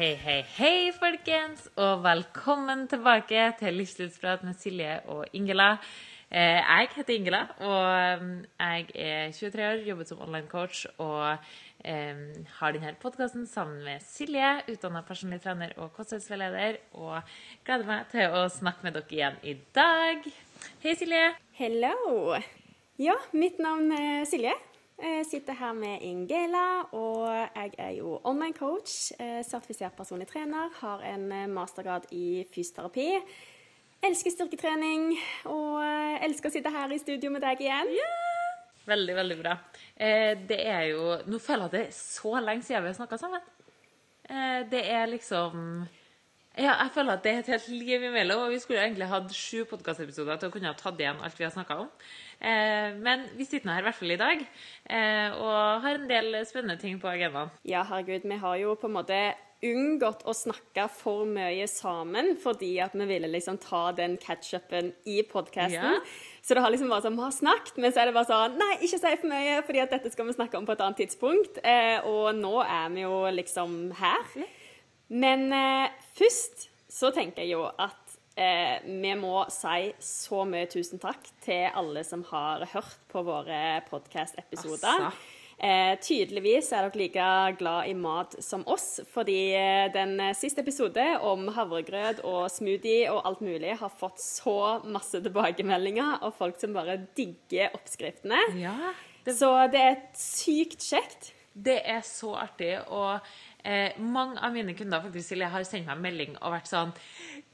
Hei, hei, hei, folkens, og velkommen tilbake til Livslivsprat med Silje og Ingela. Eh, Jeg heter Ingela, og mm, jeg er 23 år, jobber som online coach og eh, har denne podkasten sammen med Silje, utdanna personlig trener og kostholdsveileder, og gleder meg til å snakke med dere igjen i dag. Hei, Silje. Hello! Ja, mitt navn er Silje. Jeg sitter her med Ingela, og jeg er jo online coach, eh, sertifisert personlig trener, har en eh, mastergrad i fysioterapi. Elsker styrketrening og eh, elsker å sitte her i studio med deg igjen. Veldig, veldig bra. Det er jo Nå føler jeg det er så lenge siden vi har snakka sammen. Det er liksom Ja, jeg føler at det er et helt liv imellom, og vi skulle egentlig hatt sju podkastepisoder til å kunne ha tatt igjen alt vi har snakka om. Eh, men vi sitter nå her i hvert fall i dag, eh, og har en del spennende ting på agendaen. Ja, herregud, vi har jo på en måte unngått å snakke for mye sammen, fordi at vi ville liksom ta den catch-upen i podkasten. Ja. Så det har liksom vært sånn, vi har snakket, men så er det bare sånn Nei, ikke si for mye, fordi at dette skal vi snakke om på et annet tidspunkt. Eh, og nå er vi jo liksom her. Men eh, først så tenker jeg jo at eh, vi må si så mye tusen takk til alle som har hørt på våre podkast-episoder. Altså. Eh, tydeligvis er dere like glad i mat som oss, fordi eh, den siste episode om havregrøt og smoothie og alt mulig har fått så masse tilbakemeldinger av folk som bare digger oppskriftene. Ja, det, Så det er sykt kjekt. det er så artig, og eh, mange av mine kunder faktisk, har sendt meg en melding og vært sånn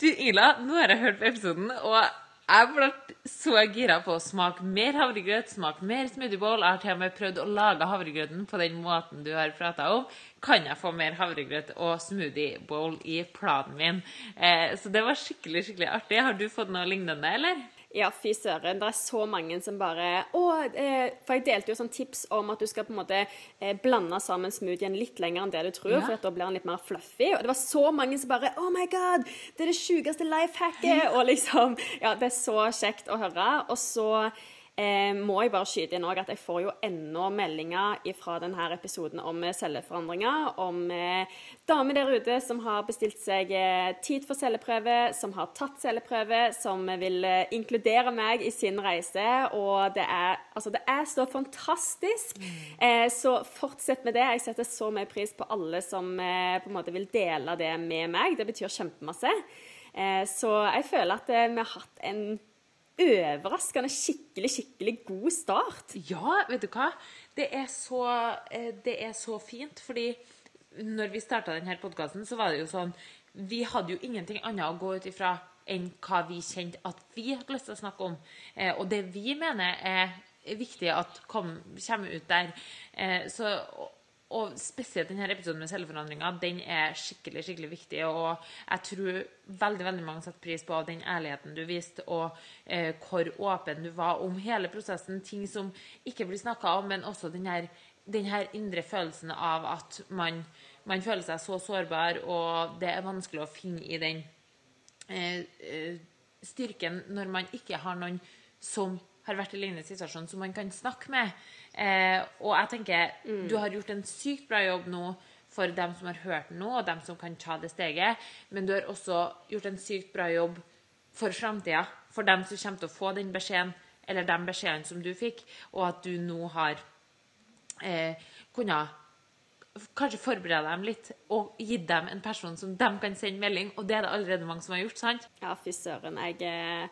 Du, Ila, nå har jeg hørt på episoden, og jeg ble så gira på å smake mer havregrøt, smake mer smoothie bowl. Jeg har til og med prøvd å lage havregrøten på den måten du har prata om. Kan jeg få mer havregrøt og smoothiebowl i planen min? Eh, så det var skikkelig, skikkelig artig. Har du fått noe lignende, eller? Ja, fy søren. Det er så mange som bare Å, eh, For jeg delte jo sånn tips om at du skal på en måte eh, blande sammen smoothien litt lenger enn det du tror, Ja. for at da blir den litt mer fluffy. Og det var så mange som bare Oh my God! Det er det sjukeste life hacket! Og liksom Ja, det er så kjekt å høre. Og så eh, må jeg bare skyte inn òg at jeg får jo ennå meldinger fra denne episoden om eh, celleforandringer, om eh, damer der ute som har bestilt seg eh, tid for celleprøve, som har tatt celleprøve, som vil eh, inkludere meg i sin reise. Og det er, altså, det er så fantastisk. Eh, så fortsett med det. Jeg setter så mye pris på alle som på en måte vil dele det med meg. Det betyr kjempemasse. Så jeg føler at vi har hatt en overraskende skikkelig, skikkelig god start. Ja, vet du hva? Det er så, eh, det er så fint, fordi når vi starta denne podkasten, så var det jo sånn Vi hadde jo ingenting annet å gå ut ifra enn hva vi kjente at vi hadde lyst til å snakke om. Eh, og det vi mener er viktig at kom, kommer ut der. Eh, så, og, spesielt denne episoden med celleforandringer, den er skikkelig skikkelig viktig. Og jeg tror veldig veldig mange setter pris på den ærligheten du viste, og eh, hvor åpen du var om hele prosessen. Ting som ikke blir snakka om, men også den her, den her indre følelsen av at man, man føler seg så sårbar, og det er vanskelig å finne i den eh, eh, styrken når man ikke har noen som har vært i lignende situasjon, som man kan snakke med. Eh, og jeg tenker, du har gjort en sykt bra jobb nå for dem som har hørt den nå, og dem som kan ta det steget, men du har også gjort en sykt bra jobb for framtida, for dem som kommer til å få den beskjeden, eller de beskjedene som du fikk, og at du nå har eh, kunnet kanskje forberede dem litt og gitt dem en person som de kan sende melding, og det er det allerede mange som har gjort, sant? Ja, fy søren. Jeg, eh,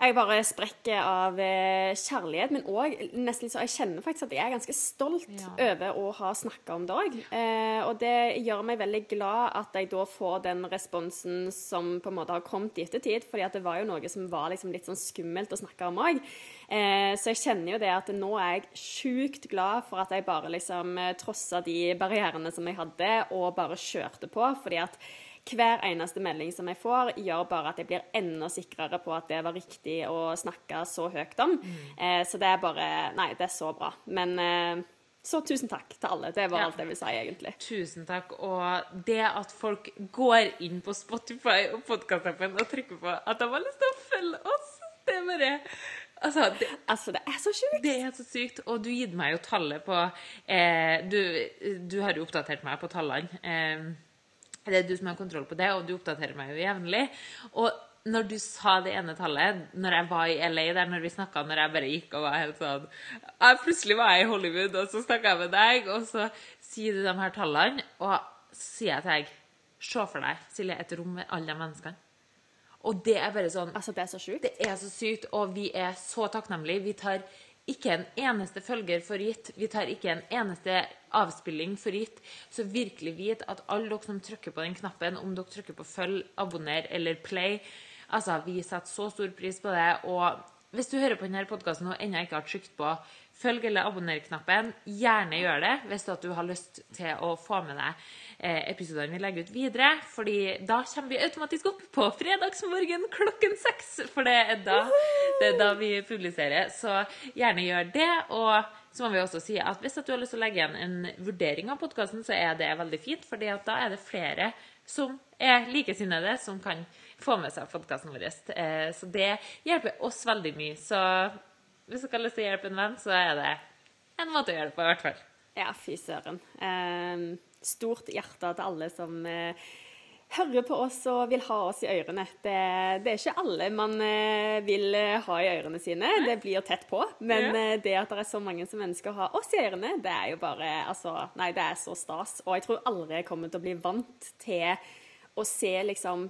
jeg bare sprekker av eh, kjærlighet, men òg nesten litt så Jeg kjenner faktisk at jeg er ganske stolt Ja. over å ha snakka om det òg. Eh, og det gjør meg veldig glad at jeg da får den responsen som på en måte har kommet i ettertid, fordi at det var jo noe som var liksom litt sånn skummelt å snakke om òg. Eh, så jeg kjenner jo det at nå er jeg sjukt glad for at jeg bare liksom eh, trossa de barrierene som jeg hadde, og bare kjørte på. fordi at hver eneste melding som jeg får, gjør bare at jeg blir enda sikrere på at det var riktig å snakke så høyt om. Eh, så det er bare Nei, det er så bra. Men eh, så tusen takk til alle. Det var Ja. alt jeg vil si, egentlig. Tusen takk. Og det at folk går inn på Spotify og podkastappen og trykker på at de har lyst til å følge oss, det er bare Altså, det, Altså, det er så sjukt! det er så sykt. Og du gitt meg jo tallet på eh, du, du har jo oppdatert meg på tallene. Eh, Det er du som har kontroll på det, og du oppdaterer meg jo jevnlig. Og når du sa det ene tallet, når jeg var i LA der, når vi snakka, når jeg bare gikk og var helt sånn jeg, Plutselig var jeg i Hollywood, og så snakka jeg med deg, og så sier du de her tallene, og sier jeg til deg Se for deg, Silje, et rom med alle de menneskene. Og det er bare sånn Altså, det er så sjukt. Det er så sykt, og vi er så takknemlige. Vi tar ikke en eneste følger for gitt. Vi tar ikke en eneste avspilling for gitt. Så virkelig vit at alle dere som trykker på den knappen, om dere trykker på følg, abonner eller play, Altså, Vi setter så stor pris på det. Og hvis du hører på denne podkasten og ennå ikke har trykt på følg- eller abonner-knappen, gjerne gjør det hvis du har lyst til å få med deg eh, episodene vi legger ut videre. fordi da kommer vi automatisk opp på fredagsmorgen klokken seks. For det er da, det er da vi publiserer. Så gjerne gjør det. og så må vi også si at Hvis du har lyst til å legge igjen en vurdering av podkasten, så er det veldig fint. For da er det flere som er likesinnede, som kan få med seg podkasten vår. Eh, så det hjelper oss veldig mye. Så hvis dere har lyst til å hjelpe en venn, så er det en måte å gjøre det på, i hvert fall. Ja, fy søren. Eh, stort hjerte til alle som eh, hører på oss og vil ha oss i ørene. Det, det er ikke alle man eh, vil ha i ørene sine. Det blir tett på. Men ja. Eh, det at det er så mange som ønsker å ha oss i ørene, det er jo bare Altså, nei, det er så stas. Og jeg tror aldri jeg kommer til å bli vant til å se liksom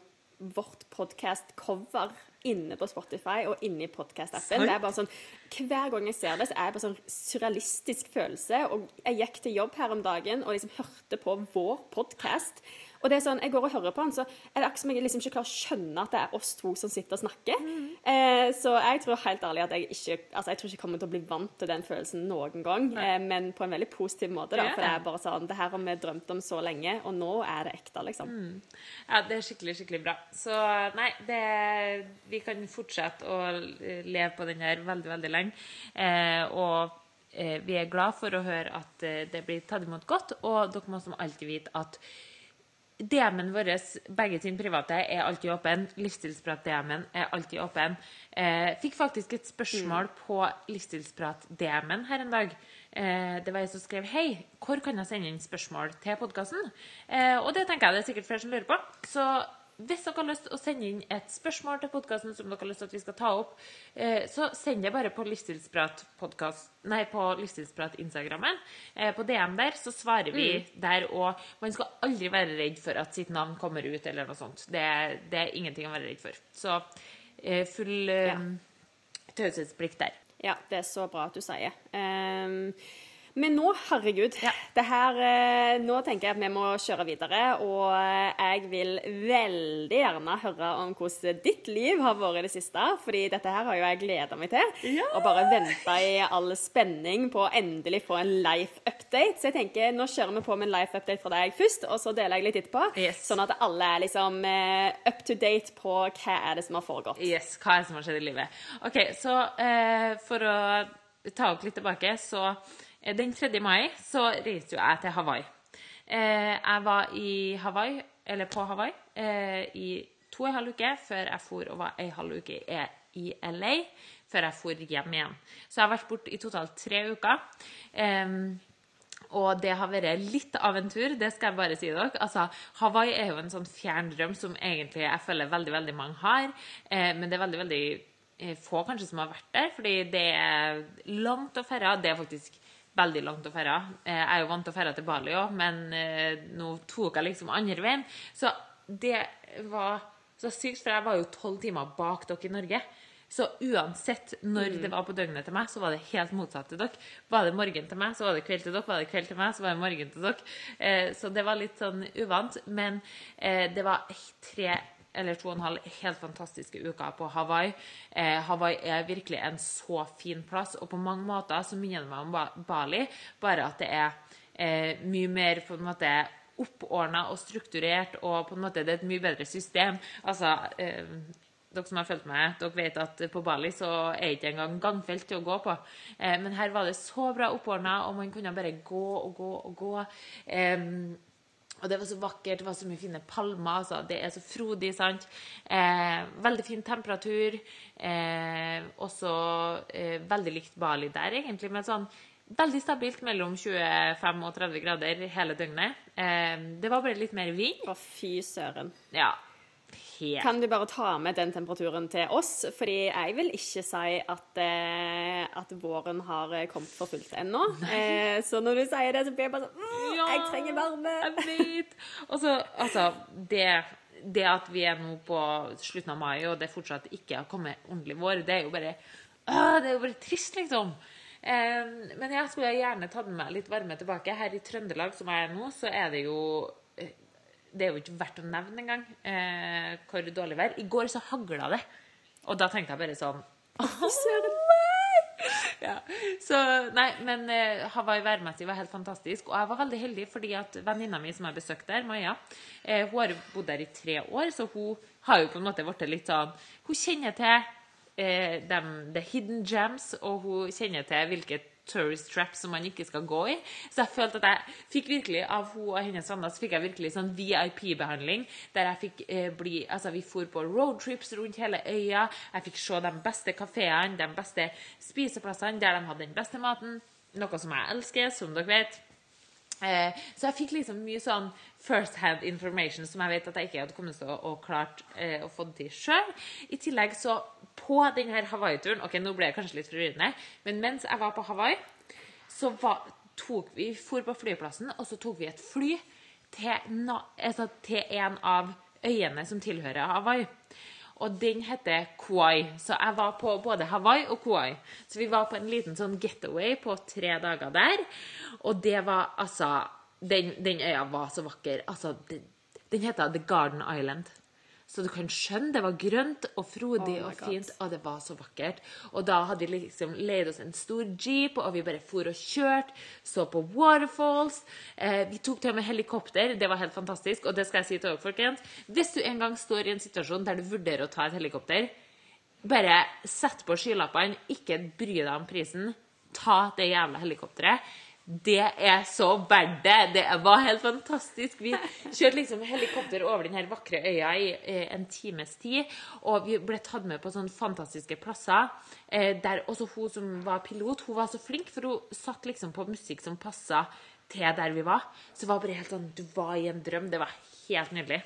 vårt podkast-cover inne på Spotify og inne i podkast-appen. Det er bare sånn, Hver gang jeg ser det, så er det bare sånn surrealistisk følelse. Og jeg gikk til jobb her om dagen og liksom hørte på vår podkast. Og det er sånn, Jeg går og hører på han, så er det akkurat som jeg liksom ikke klarer å skjønne at det er oss to som sitter og snakker. Mm. Eh, så jeg tror helt ærlig at jeg ikke altså jeg tror ikke jeg kommer til å bli vant til den følelsen noen gang. Eh, men på en veldig positiv måte. da, For det er bare sånn, det her har vi drømt om så lenge, og nå er det ekte, liksom. Mm. Ja, det er skikkelig, skikkelig bra. Så nei, det, vi kan fortsette å leve på den her veldig, veldig lenge. Eh, og eh, vi er glad for å høre at eh, det blir tatt imot godt, og dere må som alltid vite at DM-en vår, begge sin private, er alltid åpen. Livsstilsprat-DM-en er alltid åpen. Eh, fikk faktisk et spørsmål mm. på Livsstilsprat-DM-en her en dag. Eh, det var jeg som skrev 'Hei, hvor kan jeg sende inn spørsmål til podkasten?' Eh, og det tenker jeg det er sikkert flere som lurer på. Så hvis dere har lyst til å sende inn et spørsmål til podkasten som dere har lyst til at vi skal ta opp, eh, så send det bare på Livsstilsprat nei, på Livsstilsprat-instagrammen. Eh, på DM der så svarer vi mm. der, og man skal aldri være redd for at sitt navn kommer ut, eller noe sånt. Det, det er ingenting å være redd for. Så eh, full ja. taushetsplikt der. Ja, det er så bra at du sier. Um, men nå, herregud ja. det her, eh, Nå tenker jeg at vi må kjøre videre. Og jeg vil veldig gjerne høre om hvordan ditt liv har vært i det siste. fordi dette her har jo jeg gleda meg til. Ja. Og bare venta i all spenning på å endelig få en life update. Så jeg tenker, nå kjører vi på med en life update fra deg først, og så deler jeg litt etterpå. Yes. Sånn at alle er liksom eh, up to date på hva er det som har foregått. Yes, hva er det som har skjedd i livet. OK, så eh, for å ta opp litt tilbake, så Eh, den 3. mai så reiste jo jeg til Hawaii. Eh, jeg var i Hawaii, eller på Hawaii eh, i to og en halv uke før jeg for og var en halv uke i LA før jeg for hjem igjen. Så jeg har vært borte i totalt tre uker. og det har vært litt av en tur, det skal jeg bare si dere. Altså, Hawaii er jo en sånn fjern drøm som egentlig jeg føler veldig veldig mange har. men det er veldig veldig få kanskje som har vært der, fordi det er langt å ferde. Det er faktisk veldig langt å ferde. Eh, jeg er jo vant til å ferde til Bali òg, men eh, nå tok jeg liksom andre veien. Så det var så sykt, for jeg var jo tolv timer bak dere i Norge. Så uansett når mm. det var på døgnet til meg, så var det helt motsatt til dere. Var det morgen til meg, så var det kveld til dere. Var det kveld til meg, så var det morgen til dere. Eh, så det var litt sånn uvant. Men det var tre eller to og en halv helt fantastiske uker på Hawaii. Eh, Hawaii er virkelig en så fin plass, og på mange måter så minner det meg om Bali, bare at det er eh, mye mer på en måte oppordna og strukturert, og på en måte det er et mye bedre system. Altså, eh, dere som har fulgt meg, dere vet at på Bali så er ikke engang gangfelt til å gå på. Eh, men her var det så bra oppordna, og man kunne bare gå og gå og gå. Eh, og det var så vakkert, det var så mye fine palmer. Altså. Det er så frodig, sant. Eh, veldig fin temperatur. Eh, også eh, veldig likt Bali der, egentlig. men sånn veldig stabilt mellom 25 og 30 grader hele døgnet. Eh, det var bare litt mer vind. Å, fy søren. Ja. Helt. Kan du bare ta med den temperaturen til oss? Fordi jeg vil ikke si at, eh, at våren har eh, kommet for fullt ennå. Eh, så når du sier det, så blir jeg bare sånn mmm, Ja, Jeg trenger varme! Jeg vet. Altså, det, det at vi er nå på slutten av mai, og det fortsatt ikke har kommet ordentlig vår, det er jo bare øh, Det er jo bare trist, liksom. Eh, men jeg skulle gjerne tatt med meg litt varme tilbake. Her i Trøndelag, som jeg er nå, så er det jo Det er jo ikke verdt å nevne engang eh, hvor dårlig vær. I går så hagla det. Og da tenkte jeg bare sånn Fy søren. ja. Så nei, men eh, Hawaii værmessig var helt fantastisk. Og jeg var veldig heldig fordi at venninna mi som jeg besøkte der, Maja, eh, hun har bodd der i tre år, så hun har jo på en måte blitt litt sånn Hun kjenner til eh, dem, the hidden gems, og hun kjenner til hvilke tourist traps som man ikke skal gå i. Så jeg følte at jeg fikk virkelig av hun og hennes venner så fikk jeg virkelig sånn VIP-behandling. Der jeg fikk eh, bli Altså, vi for på roadtrips rundt hele øya. Jeg fikk se de beste kafeene, de beste spiseplassene der de hadde den beste maten. Noe som jeg elsker, som dere vet. Eh, så jeg fikk liksom mye sånn first hand information som jeg vet at jeg ikke hadde kommet til å, å klart eh, å få til sjøl. I tillegg så på denne Hawaii-turen Ok, nå ble jeg kanskje litt forvirrende, men mens jeg var på Hawaii, så var, tok vi for på flyplassen, og så tok vi et fly til, altså, til en av øyene som tilhører Hawaii. Og den heter Kauai. Så jeg var på både Hawaii og Kauai. Så vi var på en liten sånn getaway på tre dager der. Og det var altså Den, den øya var så vakker. Altså, den, den heter The Garden Island. Så du kan skjønne, det var grønt og frodig Oh og fint, og det var så vakkert. Og da hadde vi liksom leid oss en stor jeep, og vi bare for og kjørte, så på waterfalls. Eh, vi tok til med helikopter, det var helt fantastisk. Og det skal jeg si til dere, folkens. Hvis du en gang står i en situasjon der du vurderer å ta et helikopter, bare sett på skylappene, ikke bry deg om prisen. Ta det jævla helikopteret. Det er så verdt det. Det var helt fantastisk. Vi kjørte liksom helikopter over den her vakre øya i eh, en times tid. Og vi ble tatt med på sånne fantastiske plasser. Eh, der også hun som var pilot, hun var så flink, for hun satt liksom på musikk som passa til der vi var. Så det var bare helt sånn Du var i en drøm. Det var helt nydelig.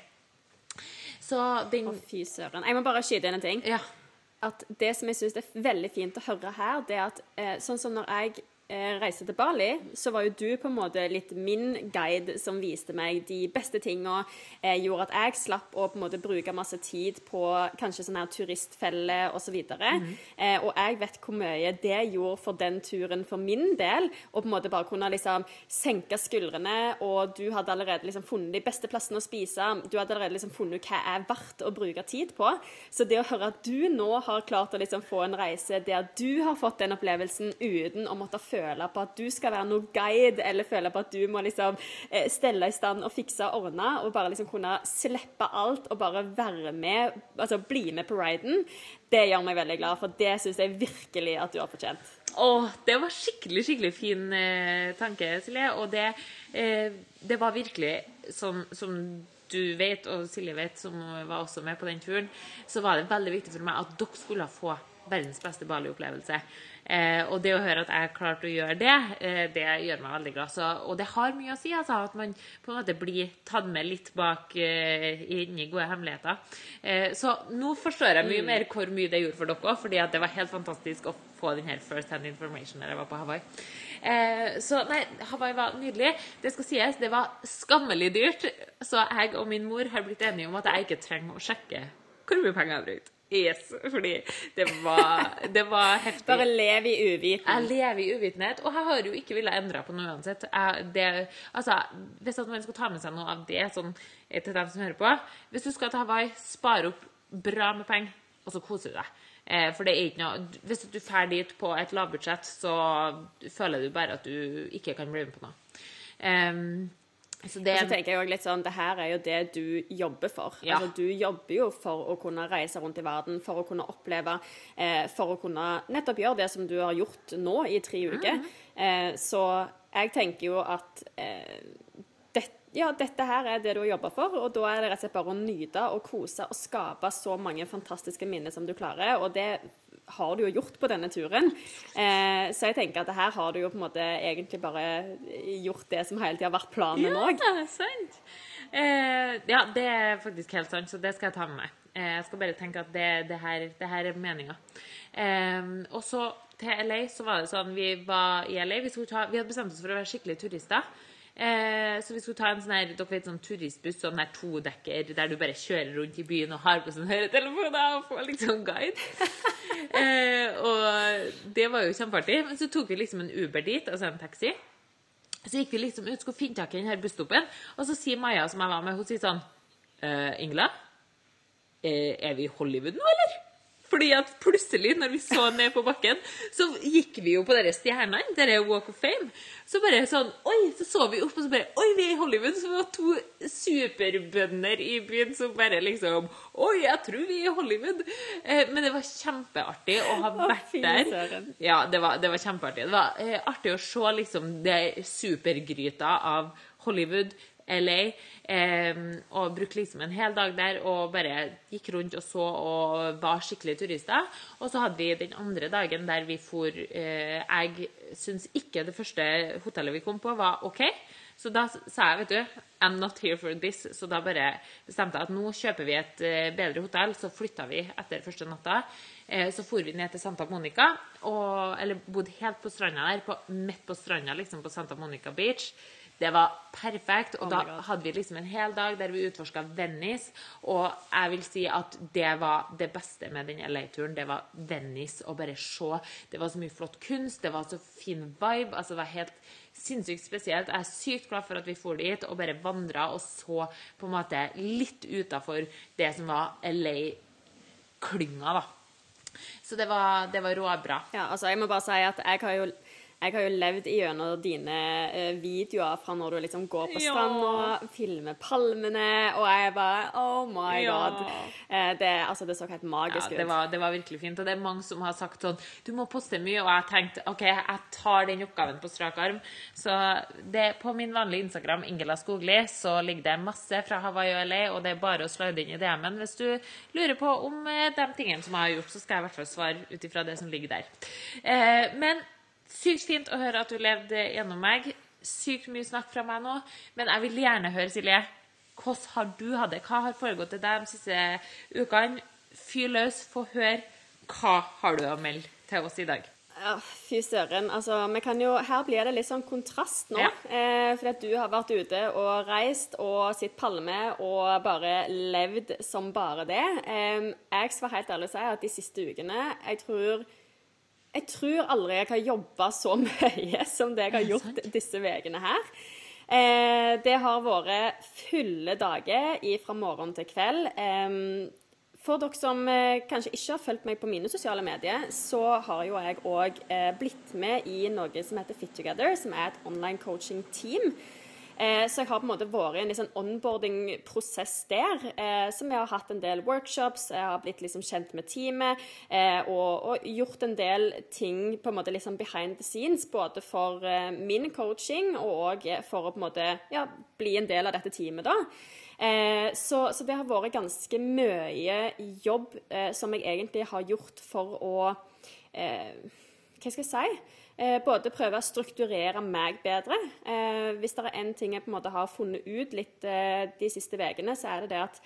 Så den Å, fy søren. Jeg må bare skyte inn en ting. Ja. At det som jeg syns er veldig fint å høre her, det er at eh, sånn som når jeg eh, reiste til Bali, så var jo du på en måte litt min guide som viste meg de beste tinga, eh, gjorde at jeg slapp å på en måte bruke masse tid på kanskje sånn her turistfelle osv. så Eh, og jeg vet hvor mye det gjorde for den turen for min del, Og på en måte bare kunne liksom senke skuldrene, og du hadde allerede liksom funnet de beste plassene å spise, du hadde allerede liksom funnet ut hva er verdt å bruke tid på. Så det å høre at du nå har klart å liksom få en reise der du har fått den opplevelsen uten å måtte føle på at du skal være noe guide, eller føle på at du må liksom eh, stelle i stand og fikse og ordne, og bare liksom kunne slippe alt og bare være med, altså bli med på riden, det gjør meg veldig glad, for det syns jeg virkelig at du har fortjent. Åh, det var skikkelig, skikkelig fin eh, tanke, Silje. Og det, eh, det var virkelig som, som du vet, og Silje vet, som var også med på den turen, så var det veldig viktig for meg at dere skulle få verdens beste Bali-opplevelse. Eh, og det å høre at jeg klarte å gjøre det, eh, det gjør meg veldig glad. Så, og det har mye å si, altså, at man på en måte blir tatt med litt bak eh, inni gode hemmeligheter. Eh, så nå forstår jeg mye mer hvor mye det gjorde for dere fordi det var helt fantastisk å få den her first hand information når jeg var på Hawaii. Eh, så nei, Hawaii var nydelig. Det skal sies, det var skammelig dyrt, så jeg og min mor har blitt enige om at jeg ikke trenger å sjekke hvor mye penger jeg har brukt. Yes, fordi det var, det var heftig. Bare lev i uvitenhet. Jeg lever i uvitenhet, og jeg har jo ikke villet endre på noe uansett. Jeg, det, altså, hvis at man skal ta med seg noe av det sånn, eh, til dem som hører på Hvis du skal til Hawaii, spar opp bra med penger, og så koser du deg. Eh, for det er ikke noe Hvis du drar dit på et lavbudsjett, så føler du bare at du ikke kan bli med på noe. Em, så det Og så tenker jeg også litt sånn, Det her er jo det du jobber for. Ja. Altså, du jobber jo for å kunne reise rundt i verden, for å kunne oppleve, eh, for å kunne nettopp gjøre det som du har gjort nå i tre uker. Eh, så jeg tenker jo at eh, det, ja, dette her er det du har jobba for, og da er det rett og slett bare å nyte og kose og skape så mange fantastiske minner som du klarer. Og det har du jo gjort på denne turen. Eh, så jeg tenker at her har du jo på en måte egentlig bare gjort det som hele tida har vært planen òg. Ja, sant. Eh, ja, det er faktisk helt sant, så det skal jeg ta med meg. Eh, jeg skal bare tenke at det, det, her, det her, er meninga. Eh, og så til LA så var det sånn Vi var i LA. Vi, ta, vi hadde bestemt oss for å være skikkelige turister. Eh, så vi skulle ta en sånn her, dere vet, sånn turistbuss, sånn der todekker, der du bare kjører rundt i byen og har på sånn høretelefoner og får liksom guide. eh, og det var jo kjempeartig. Men så tok vi liksom en Uber dit, altså en taxi. Så gikk vi liksom ut, skulle finne tak i denne busstoppen, og så sier Maja, som jeg var med, hun sier sånn eh, Ingela, eh, er vi i Hollywood nå, eller? Fordi at plutselig, når vi så ned på bakken, så gikk vi jo på de stjernene, er Walk of Fame. Så bare sånn Oi! Så så vi opp, og så bare Oi, vi er i Hollywood! Så vi var to superbønder i byen som bare liksom Oi, jeg tror vi er i Hollywood! Eh, men det var kjempeartig å ha vært der. Ja, det var, det var kjempeartig. Det var eh, artig å se liksom det supergryta av Hollywood LA. Eh, og brukte liksom en hel dag der og bare gikk rundt og så og var skikkelig turister. Og så hadde vi den andre dagen der vi for eh, Jeg syns ikke det første hotellet vi kom på, var OK. Så da sa jeg, vet du, I'm not here for this. Så da bare bestemte jeg at nå kjøper vi et eh, bedre hotell. Så flytta vi etter første natta. Eh, så for vi ned til Santa Monica, og, eller bodde helt på stranda der, på, midt på stranda, liksom på Santa Monica Beach. Det var perfekt. Og oh da hadde vi liksom en hel dag der vi utforska Venice. Og jeg vil si at det var det beste med den LA-turen. Det var Venice å bare se. Det var så mye flott kunst, det var så fin vibe. altså Det var helt sinnssykt spesielt. Jeg er sykt glad for at vi for dit og bare vandra og så på en måte litt utafor det som var LA-klynga, da. Så det var, det var råbra. Ja, altså jeg må bare si at jeg har jo jeg har jo levd gjennom dine eh, videoer fra når du liksom går på stranda, ja. filmer palmene, og jeg bare Oh my ja. god. Eh, det, altså, det så helt magisk ut. Det var, det var, virkelig fint. Og det er mange som har sagt sånn Du må poste mye. Og jeg har tenkt OK, jeg tar den oppgaven på strak arm. Så det, på min vanlige Instagram, Ingela Skogli, så ligger det masse fra Hawaii og LA, og det er bare å slide inn i DM-en hvis du lurer på om eh, de tingene som jeg har gjort, så skal jeg i hvert fall svare ut ifra det som ligger der. Eh, men Sykt fint å høre at du levde gjennom meg. Sykt mye snakk fra meg nå. Men jeg vil gjerne høre, Silje, hvordan har du hatt det? Hva har foregått til deg de siste ukene? Fyr løs, få høre. Hva har du å melde til oss i dag? Ja, Fy søren. Altså, jo, her blir det litt sånn kontrast nå. Ja. Eh, fordi at du har vært ute og reist og sett palme og bare levd som bare det. Eh, jeg skal helt ærlig si at de siste ukene Jeg tror jeg tror aldri jeg har jobba så mye som det jeg har gjort disse ukene her. Eh, det har vært fulle dager fra morgen til kveld. Eh, for dere som eh, kanskje ikke har fulgt meg på mine sosiale medier, så har jo jeg òg eh, blitt med i noe som heter Fit Together, som er et online coaching team. Eh, så jeg har på en måte vært i en liksom onboarding-prosess der. Eh, som jeg har hatt en del workshops, jeg har blitt liksom kjent med teamet eh, og, og, gjort en del ting på en måte liksom behind the scenes. Både for min coaching og for å på en måte ja, bli en del av dette teamet, da. Så, så, det har vært ganske mye jobb som jeg egentlig har gjort for å Hva skal jeg si? Eh, både prøve å strukturere meg bedre. Eh, hvis det er én ting jeg på en måte har funnet ut litt eh, de siste ukene, så er det det at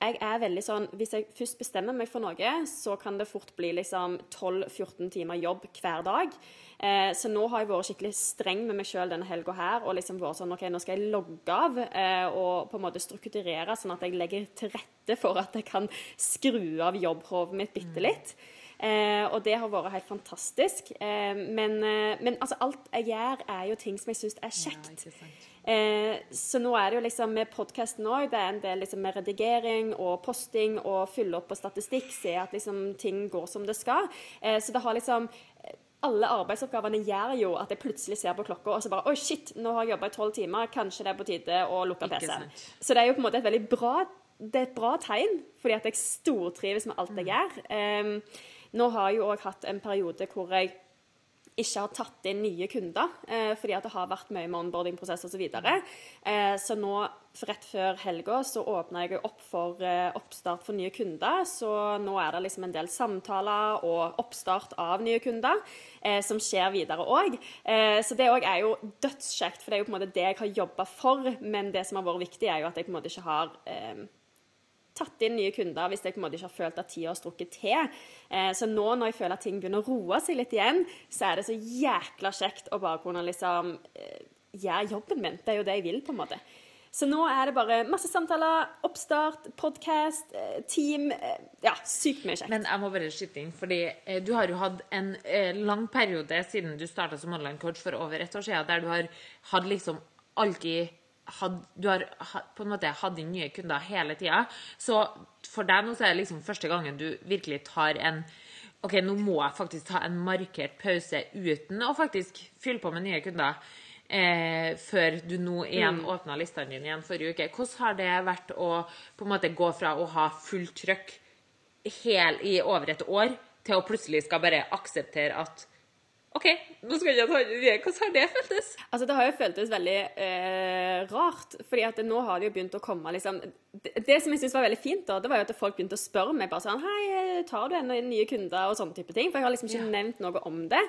jeg er veldig sånn Hvis jeg først bestemmer meg for noe, så kan det fort bli liksom 12-14 timer jobb hver dag. Eh, så nå har jeg vært skikkelig streng med meg sjøl denne helga her. Og liksom vært sånn OK, nå skal jeg logge av eh, og på en måte strukturere, sånn at jeg legger til rette for at jeg kan skru av jobbhodet mitt bitte litt. Mm. Eh, og det har vært helt fantastisk. Eh, men, eh, men altså, alt jeg gjør, er jo ting som jeg syns er kjekt. Ja, så nå er det jo liksom med podkasten òg, det er en del liksom med redigering og posting og fylle opp på statistikk, se at liksom ting går som det skal. så det har liksom alle arbeidsoppgavene gjør jo at jeg plutselig ser på klokka og så bare Oi, shit, nå har jeg jobba i tolv timer. Kanskje det er på tide å lukke PC-en. Så det er jo på en måte et veldig bra det er et bra tegn, fordi at jeg stortrives med alt jeg mm. gjør. Um, nå har jeg jo òg hatt en periode hvor jeg ikke har tatt inn nye kunder, eh, fordi at det har vært mye med onboarding-prosess osv. Så, eh, så nå rett før helga så åpna jeg opp for eh, oppstart for nye kunder. Så nå er det liksom en del samtaler og oppstart av nye kunder eh, som skjer videre òg. Eh, så det òg er jo dødskjekt, for det er jo på en måte det jeg har jobba for. Men det som har vært viktig, er jo at jeg på en måte ikke har eh, tatt inn nye kunder hvis jeg på en måte ikke har følt at tida har strukket til. Eh, så nå når jeg føler at ting begynner å roe seg litt igjen, så er det så jækla kjekt å bare kunne liksom eh, gjøre jobben min. Det er jo det jeg vil, på en måte. Så nå er det bare masse samtaler, oppstart, podkast, eh, team Ja, sykt mye kjekt. Men jeg må bare skyte inn, fordi du har jo hatt en lang periode siden du starta som online-coach for over et år siden, der du har hatt liksom alltid hatt, Du har på en måte hatt inn nye kunder hele tida. Så for deg nå så er det liksom første gangen du virkelig tar en OK, nå må jeg faktisk ta en markert pause uten å faktisk fylle på med nye kunder. Eh, før du nå igjen åpna listene dine igjen forrige uke. Hvordan har det vært å på en måte gå fra å ha fullt trøkk hel i over et år, til å plutselig skal bare akseptere at OK, nå skal jeg ikke ta det Hvordan har det føltes? Altså, Det har jo føltes veldig eh, rart, fordi at nå har det jo begynt å komme liksom Det, det som jeg synes var veldig fint, da, det var jo at folk begynte å spørre meg bare sånn Hei, eh, tar du ennå inn nye kunder og sånne type ting? For jeg har liksom ikke Ja. nevnt noe om det.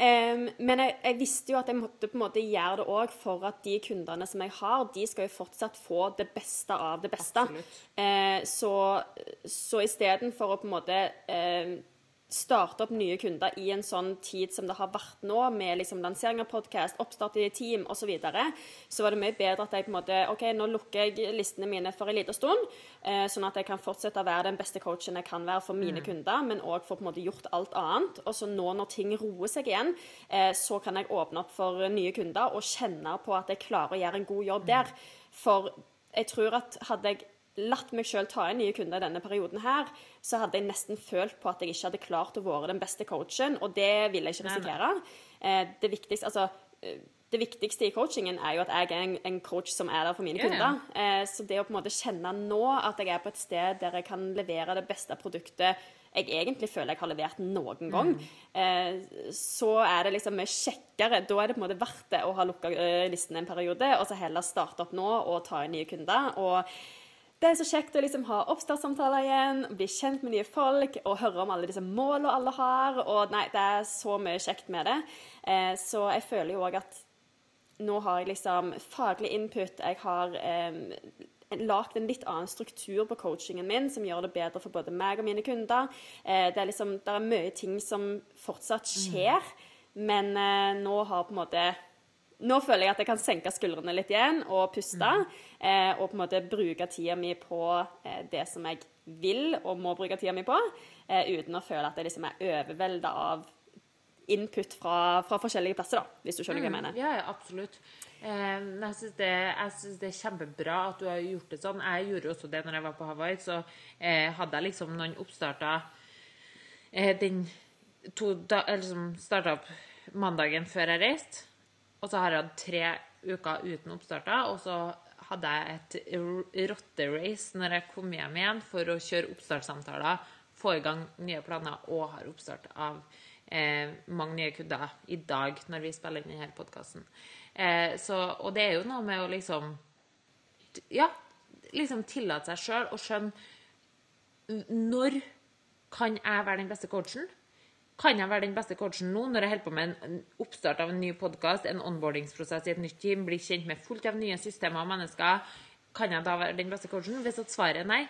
Um, men jeg, jeg visste jo at jeg måtte på en måte gjøre det òg for at de kundene som jeg har, de skal jo fortsatt få det beste av det beste. Uh, så så istedenfor å på en måte eh, starte opp nye kunder i en sånn tid som det har vært nå, med liksom lansering av podkast, oppstart i team osv., så, videre, så var det mye bedre at jeg på en måte OK, nå lukker jeg listene mine for en liten stund, eh, sånn at jeg kan fortsette å være den beste coachen jeg kan være for mine kunder, men òg få på en måte gjort alt annet. Og så nå når ting roer seg igjen, eh, så kan jeg åpne opp for nye kunder og kjenne på at jeg klarer å gjøre en god jobb der. For jeg tror at hadde jeg latt meg sjøl ta inn nye kunder i denne perioden her, så hadde jeg nesten følt på at jeg ikke hadde klart å være den beste coachen, og det vil jeg ikke risikere. Eh, Det viktigste, altså eh, det viktigste i coachingen er jo at jeg er en, coach som er der for mine kunder. Eh, Så det å på en måte kjenne nå at jeg er på et sted der jeg kan levere det beste produktet jeg egentlig føler jeg har levert noen gang, eh, så er det liksom kjekkere. Da er det på en måte verdt det å ha lukka listen en periode, og så heller starte opp nå og ta inn nye kunder. og det er så kjekt å liksom ha oppstartssamtaler igjen, bli kjent med nye folk og høre om alle disse målene alle har. Og nei, det er så mye kjekt med det. Eh, så jeg føler jo òg at nå har jeg liksom faglig input. Jeg har eh, lagd en litt annen struktur på coachingen min som gjør det bedre for både meg og mine kunder. Eh, det, er liksom, det er mye ting som fortsatt skjer, men eh, nå har på en måte nå føler jeg at jeg kan senke skuldrene litt igjen og puste. Eh, og på en måte bruke tida mi på eh, det som jeg vil og må bruke tida mi på. Eh, uten å føle at jeg liksom er overvelda av input fra, fra forskjellige plasser, da, hvis du skjønner hva jeg mener. Ja, ja, absolutt. Eh, jeg syns det, det er kjempebra at du har gjort det sånn. Jeg gjorde også det når jeg var på Hawaii. Så eh, hadde jeg liksom noen oppstarter eh, den to da, eller som starta opp mandagen før jeg reiste. Og så har jeg hatt tre uker uten oppstarter. Og så hadde jeg et rotterace når jeg kom hjem igjen for å kjøre oppstartssamtaler, få i gang nye planer og har oppstart av eh, mange nye kunder i dag når vi spiller inn denne podkasten. Eh, og det er jo noe med å liksom Ja, liksom tillate seg sjøl å skjønne når kan jeg være den beste coachen? Kan jeg være den beste coachen nå når jeg holder på med en oppstart av en ny podkast, en onboardingsprosess i et nytt team, blir kjent med fullt av nye systemer og mennesker? Kan jeg da være den beste coachen? Hvis at svaret er nei,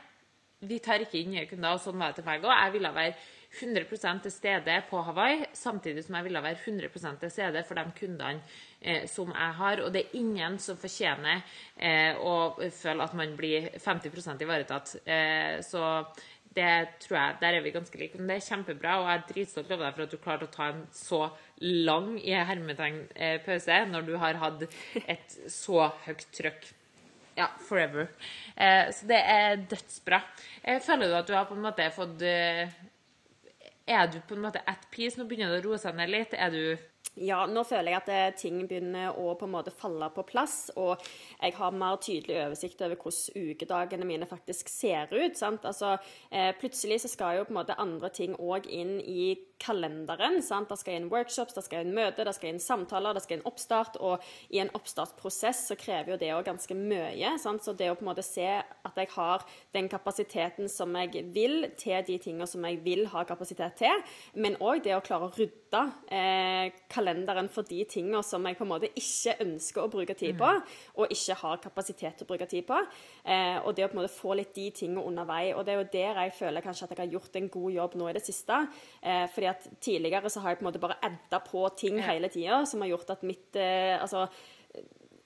vi tar ikke inn nye kunder, og sånn var det til meg òg. Jeg ville være 100 til stede på Hawaii, samtidig som jeg ville være 100 til stede for de kundene eh, som jeg har. Og det er ingen som fortjener eh, å føle at man blir 50% ivaretatt. Eh, så det tror jeg, Der er vi ganske like. Men det er kjempebra, og jeg er dritstolt over deg for at du klarte å ta en så lang i hermetegn eh, pause når du har hatt et så høyt trøkk. Ja, forever. Eh, så det er dødsbra. Eh, føler du at du har på en måte fått eh, Er du på en måte at peace? Nå begynner det å roe seg ned litt. Er du Ja, nå føler jeg at eh, ting begynner å på en måte falle på plass, og jeg har mer tydelig oversikt over hvordan ukedagene mine faktisk ser ut. sant? Altså, eh, Plutselig så skal jo på en måte andre ting òg inn i kalenderen. sant? Det skal inn workshops, det skal inn møter, det skal inn samtaler, det skal inn oppstart. Og i en oppstartsprosess så krever jo det òg ganske mye. sant? Så det å på en måte se at jeg har den kapasiteten som jeg vil til de tingene som jeg vil ha kapasitet til, men òg det å klare å rydde eh, kalenderen for de tingene som jeg på en måte ikke ønsker å bruke tid på, og ikke har kapasitet til å bruke tid på. Eh, og det å på en måte få litt de tingene underveis. Og det er jo der jeg føler kanskje at jeg har gjort en god jobb nå i det siste. Eh, fordi at tidligere så har jeg på en måte bare edda på ting hele tida, som har gjort at mitt eh, Altså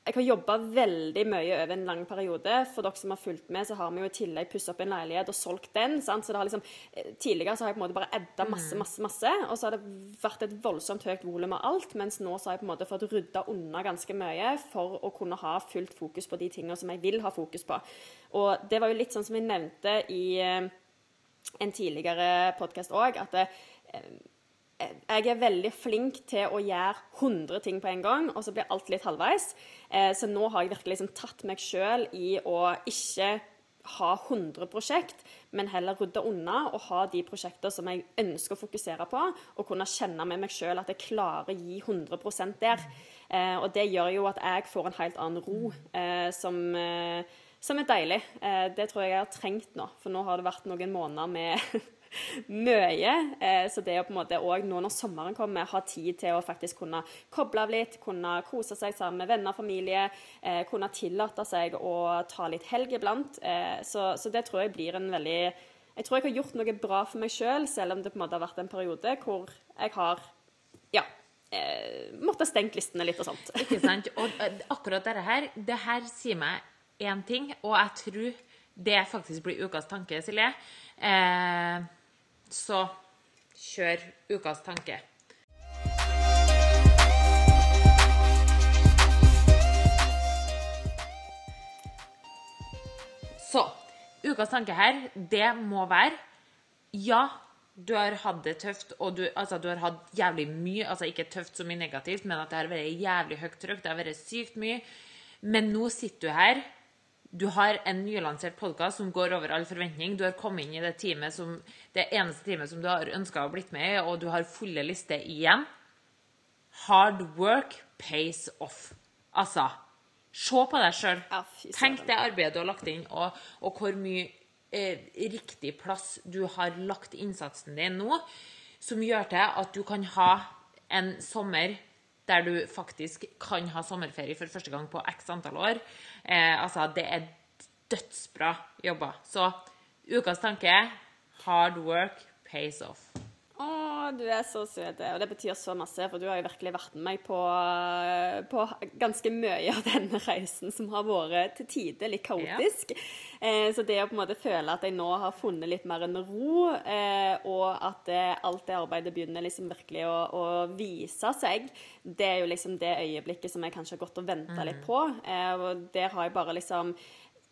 jeg har jobba veldig mye over en lang periode. For dere som har fulgt med, så har vi jo i tillegg pussa opp en leilighet og solgt den. Sant? Så det har liksom, eh, Tidligere så har jeg på en måte bare edda masse, masse, masse. Og så har det vært et voldsomt høyt volum av alt. Mens nå så har jeg på en måte fått rydda unna ganske mye for å kunne ha fullt fokus på de tingene som jeg vil ha fokus på. Og det var jo litt sånn som vi nevnte i eh, en tidligere podkast òg, at det, jeg er veldig flink til å gjøre 100 ting på en gang, og så blir alt litt halvveis. Eh, så nå har jeg virkelig liksom tatt meg sjøl i å ikke ha 100 prosjekt, men heller rydde unna og ha de prosjekter som jeg ønsker å fokusere på, og kunne kjenne med meg sjøl at jeg klarer å gi 100 der. Eh, og det gjør jo at jeg får en helt annen ro, eh, som, eh, som er deilig. Eh, det tror jeg jeg har trengt nå, for nå har det vært noen måneder med mye. Eh, så det å på en måte òg nå når sommeren kommer, ha tid til å faktisk kunne koble av litt, kunne kose seg sammen med venner og familie, eh, kunne tillate seg å ta litt helg iblant. Eh, så, så det tror jeg blir en veldig Jeg tror jeg har gjort noe bra for meg sjøl, selv, selv om det på en måte har vært en periode hvor jeg har ja, måtte stengt listene litt og sånt. Ikke sant? Og akkurat dette her, det her sier meg én ting, og jeg tror det faktisk blir ukas tanke, Silje. Eh, så kjør ukas tanke. Så ukas tanke her, det må være Ja, du har hatt det tøft, og du, altså, du har hatt jævlig mye Altså ikke tøft så mye negativt, men at det har vært jævlig høyt trykk. Det har vært sykt mye. Men nå sitter du her. Du har en nylansert podkast som går over all forventning. Du har kommet inn i det teamet som, det eneste teamet som du har ønska å blitt med i, og du har fulle lister igjen. Hard work pays off. Altså, se på deg sjøl. Ja. Tenk det arbeidet du har lagt inn, og, og hvor mye eh, riktig plass du har lagt innsatsen din nå, som gjør til at du kan ha en sommer der du faktisk kan ha sommerferie for første gang på x antall år. Eh, altså, det er dødsbra jobba. Så ukas tanke hard work pays off. Å, du er så søt. Og det betyr så masse, for du har jo virkelig vært med meg på, på ganske mye av denne reisen som har vært til tider litt kaotisk. Eh, så det å på en måte føle at jeg nå har funnet litt mer en ro, eh, og at eh, alt det arbeidet begynner liksom virkelig å, å vise seg, det er jo liksom det øyeblikket som jeg kanskje har gått og venta litt på. Eh, og der har jeg bare liksom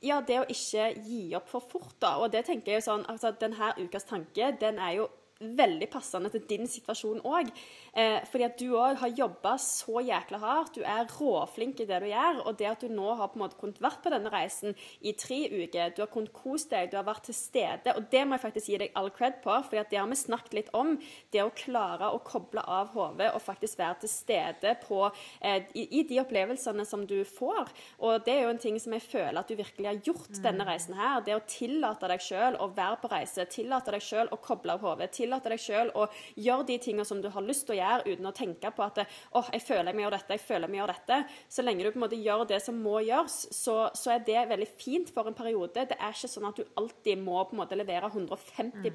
ja, det å ikke gi opp for fort, da. Og det tenker jeg jo sånn, altså denne ukas tanke, den er jo veldig passende til din situasjon òg. Eh, fordi at du òg har jobba så jækla hardt. Du er råflink i det du gjør. Og det at du nå har på en måte kunnet vært på denne reisen i tre uker, du har kunnet kose deg, du har vært til stede, og det må jeg faktisk gi deg all cred på, for det har vi snakket litt om. Det å klare å koble av hodet og faktisk være til stede på, eh, i, i de opplevelsene som du får. Og det er jo en ting som jeg føler at du virkelig har gjort denne reisen her. Det å tillate deg sjøl å være på reise, tillate deg sjøl å koble av hodet, tillate deg sjøl å gjøre de tingene som du har lyst til å gjøre, uten å tenke på at åh, jeg føler jeg må gjøre dette, jeg føler jeg må gjøre dette. Så lenge du på en måte gjør det som må gjøres, så, så er det veldig fint for en periode. Det er ikke sånn at du alltid må på en måte levere 150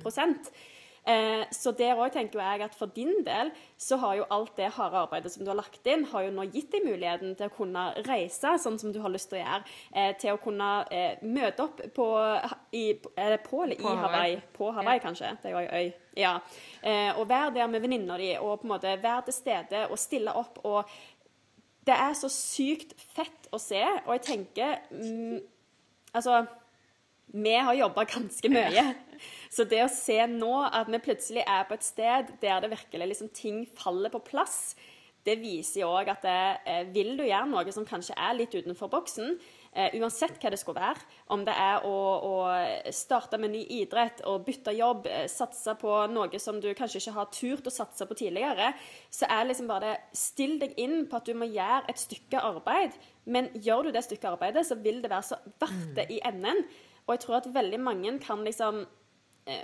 Eh, så der òg tenker jeg at for din del så har jo alt det harde arbeidet som du har lagt inn, har jo nå gitt deg muligheten til å kunne reise sånn som du har lyst til å gjøre. Eh, til å kunne eh, møte opp på i, Er det på eller På i Hawaii? Hawaii. På Hawaii, kanskje. Det er jo ei øy. Ja. Eh, og være der med venninna di og på en måte være til stede og stille opp. og det er så sykt fett å se, og jeg tenker mm, Altså, vi har jobba ganske mye. Så det å se nå at vi plutselig er på et sted der det virkelig liksom ting faller på plass, det viser jo òg at det, eh, vil du gjøre noe som kanskje er litt utenfor boksen, uansett hva det skulle være, om det er å, å starte med ny idrett og bytte jobb, eh, satse på noe som du kanskje ikke har turt å satse på tidligere, så er liksom bare det Still deg inn på at du må gjøre et stykke arbeid, men gjør du det stykket arbeidet, så vil det være så verdt det i enden. Og jeg tror at veldig mange kan liksom eh,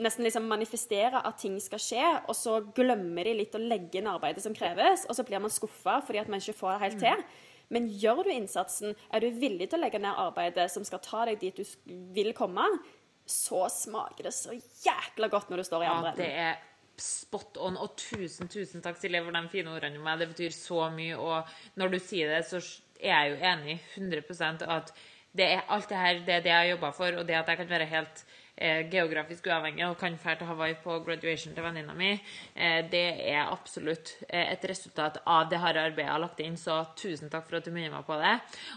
nesten liksom manifestere at ting skal skje, og så glemmer de litt å legge inn arbeidet som kreves, og så blir man skuffa fordi at man ikke får det helt til. Men gjør du innsatsen, er du villig til å legge ned arbeidet som skal ta deg dit du vil komme, så smaker det så jækla godt når du står i andre enden. Ja, det er spot on. Og tusen, tusen takk, Silje, for de fine ordene om meg. Det betyr så mye. Og når du sier det, så er jeg jo enig 100% at det er alt det her, det er det jeg har jobba for, og det at jeg kan være helt eh, geografisk uavhengig og kan dra til Hawaii på graduation til venninna mi, eh, det er absolutt eh, et resultat av det harde arbeidet jeg har lagt inn. Så tusen takk for at du minner meg på det.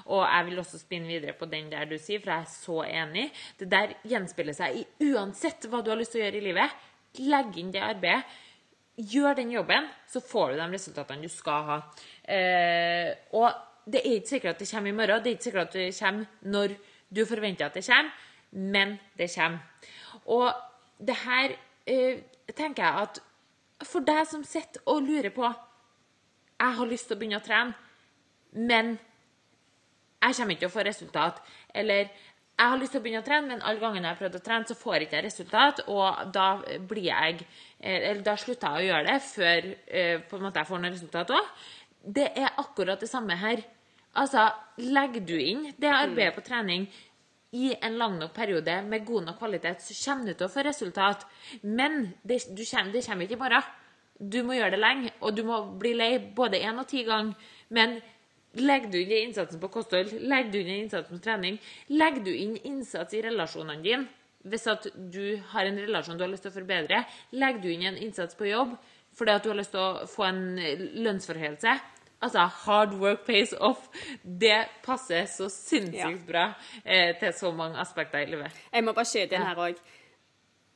Og jeg vil også spinne videre på den der du sier, for jeg er så enig. Det der gjenspeiler seg i uansett hva du har lyst til å gjøre i livet. Legg inn det arbeidet. Gjør den jobben, så får du de resultatene du skal ha. Eh, og det er ikke sikkert at det kommer i morgen, det er ikke sikkert at det kommer når du forventer at det kommer, men det kommer. Og det her eh, tenker jeg at for deg som sitter og lurer på Jeg har lyst til å begynne å trene, men jeg kommer ikke til å få resultat. Eller jeg har lyst til å begynne å trene, men alle gangene jeg har prøvd å trene, så får jeg ikke resultat, og da blir jeg eh, Eller da slutter jeg å gjøre det før eh, på en måte jeg får noe resultat òg. Det er akkurat det samme her. Altså, legger du inn det arbeidet på trening i en lang nok periode med god nok kvalitet, så kommer du til å få resultat. Men det, kommer, det kommer ikke i morgen. Du må gjøre det lenge, og du må bli lei både én og ti ganger. Men legger du inn innsatsen på kosthold, legger du inn innsatsen på trening, legger du inn innsats i relasjonene dine Hvis at du har en relasjon du har lyst til å forbedre, legger du inn en innsats på jobb fordi at du har lyst til å få en lønnsforhøyelse Altså, hard work pays off. Det passer så sinnssykt Ja. bra eh, til så mange aspekter i livet. Jeg må bare skyte inn her òg.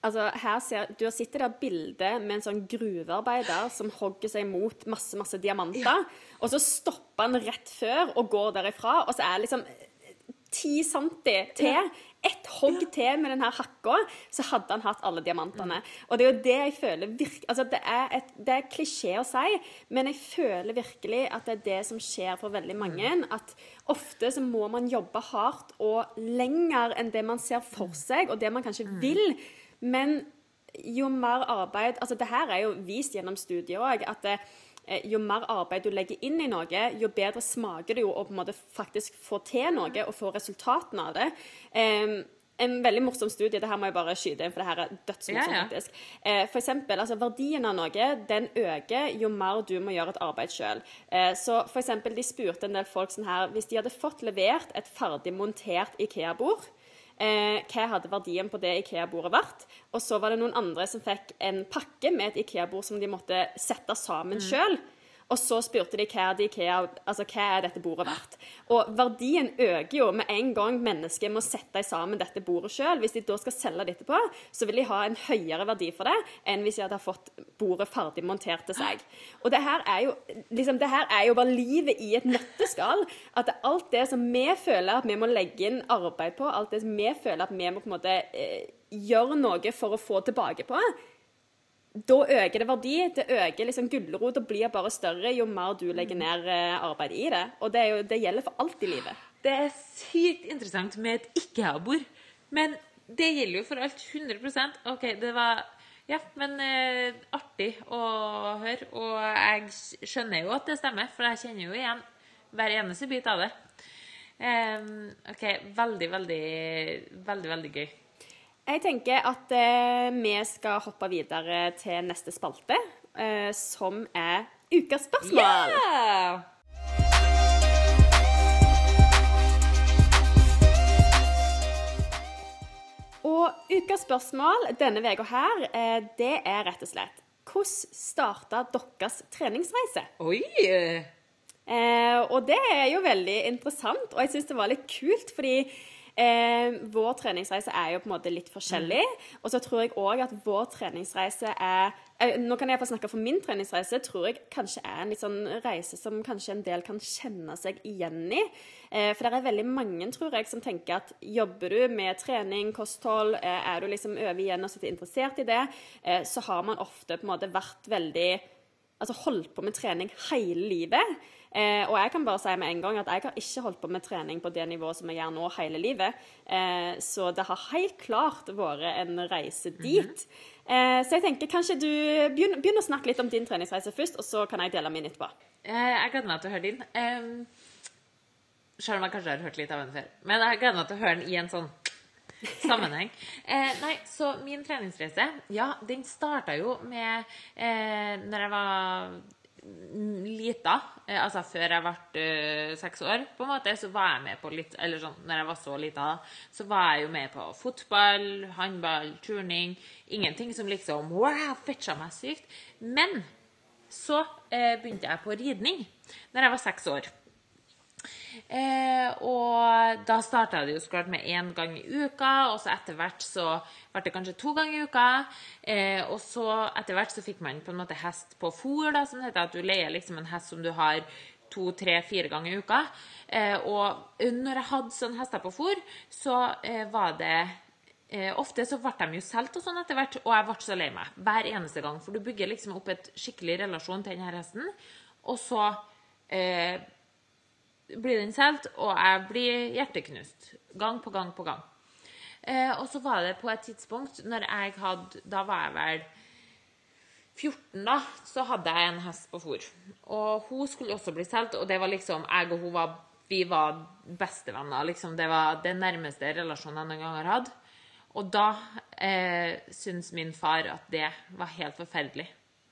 Altså, her ser, du har sett det der bildet med en sånn gruvearbeider som hogger seg mot masse masse diamanter. Og så stopper han rett før og går derifra, og så er liksom ti centi til. Ett hogg til med den her hakka, så hadde han hatt alle diamantene. Og det er jo det jeg føler virkelig, altså det, er et, det er klisjé å si, men jeg føler virkelig at det er det som skjer for veldig mange. At ofte så må man jobbe hardt og lenger enn det man ser for seg, og det man kanskje vil. Men jo mer arbeid altså det her er jo vist gjennom studiet òg, at det, jo mer arbeid du legger inn i noe, jo bedre smaker det jo å på en måte faktisk få til noe og få resultatene av det. Um, en veldig morsom studie, det her må jeg bare skyte inn, for det her er dødsmorsomt, Ja, ja. faktisk. Eh, for eksempel, altså verdien av noe, den øker jo mer du må gjøre et arbeid selv. Eh, så for eksempel, de spurte en del folk sånn her, hvis de hadde fått levert et ferdig montert IKEA-bord, eh, hva hadde verdien på det IKEA-bordet vært? Og så var det noen andre som fikk en pakke med et IKEA-bord som de måtte sette sammen selv. Og så spurte de hva, de, hva, altså, hva er dette bordet verdt. Og verdien øker jo med en gang mennesket må sette sammen dette bordet selv. Hvis de da skal selge det etterpå, så vil de ha en høyere verdi for det enn hvis de hadde fått bordet ferdig montert til seg. Og det her er jo, liksom, det her er jo bare livet i et nøtteskall. At det, alt det som vi føler at vi må legge inn arbeid på, alt det som vi føler at vi må på en måte eh, gjøre noe for å få tilbake på, da øker det verdi. Det øker liksom Gulrota blir bare større jo mer du legger ned eh, arbeid i det. Og det, er jo, det gjelder for alt i livet. Det er sykt interessant med et ikke-ha-bord. Men det gjelder jo for alt 100% OK, det var Ja, men uh, artig å høre. Og jeg skjønner jo at det stemmer, for jeg kjenner jo igjen hver eneste bit av det. Um, OK, veldig, veldig, veldig, veldig gøy. Jeg tenker at eh, vi skal hoppe videre til neste spalte, eh, som er ukas spørsmål. Yeah! Og ukas spørsmål denne uka her, eh, det er rett og slett Hvordan starta deres treningsreise? Oi! Eh, og det er jo veldig interessant, og jeg syns det var litt kult, fordi eh, vår treningsreise er jo på en måte litt forskjellig. Og så tror jeg òg at vår treningsreise er eh, Nå kan jeg få snakke for min treningsreise. tror jeg kanskje er en litt sånn reise som kanskje en del kan kjenne seg igjen i. Eh, for det er veldig mange, tror jeg, som tenker at jobber du med trening, kosthold, eh, er du liksom over igjen og sitter interessert i det, eh, så har man ofte på en måte vært veldig Altså holdt på med trening hele livet. Eh, og jeg kan bare si med en gang at jeg har ikke holdt på med trening på det nivået som jeg gjør nå hele livet. Eh, så det har helt klart vært en reise dit. eh, så jeg tenker kanskje du begynner, begynner å snakke litt om din treningsreise først, og så kan jeg dele min etterpå. Eh, jeg gleder meg til å høre din. Selv om jeg kanskje har hørt litt av den før. Men jeg gleder meg til å høre den i en sånn sammenheng. Eh, nei, så min treningsreise, ja, den starta jo med eh, Når jeg var lita, eh, altså før jeg ble eh, seks år, på en måte, så var jeg med på litt Eller sånn, når jeg var så lita, så var jeg jo med på fotball, håndball, turning. Ingenting som liksom wow, fetcha meg sykt. Men så eh, begynte jeg på ridning når jeg var seks år. Eh, og da starta det jo så klart med én gang i uka, og så etter hvert så ble det kanskje to ganger i uka. Eh, og så etter hvert så fikk man på en måte hest på fôr, da, som heter. At du leier liksom en hest som du har to, tre, fire ganger i uka. Eh, og når jeg hadde sånn hester på fôr, så eh, var det Eh, ofte så ble de jo solgt og sånn etter hvert, og jeg ble så lei meg hver eneste gang. For du bygger liksom opp et skikkelig relasjon til denne hesten, og så eh, blir den solgt, og jeg blir hjerteknust. Gang på gang på gang. Eh, og så var det på et tidspunkt når jeg hadde Da var jeg vel 14, da. Så hadde jeg en hest på fòr. Og hun skulle også bli solgt, og det var liksom Jeg og hun var vi var bestevenner. liksom. Det var den nærmeste relasjonen jeg noen gang har hatt. Og da eh, syntes min far at det var helt forferdelig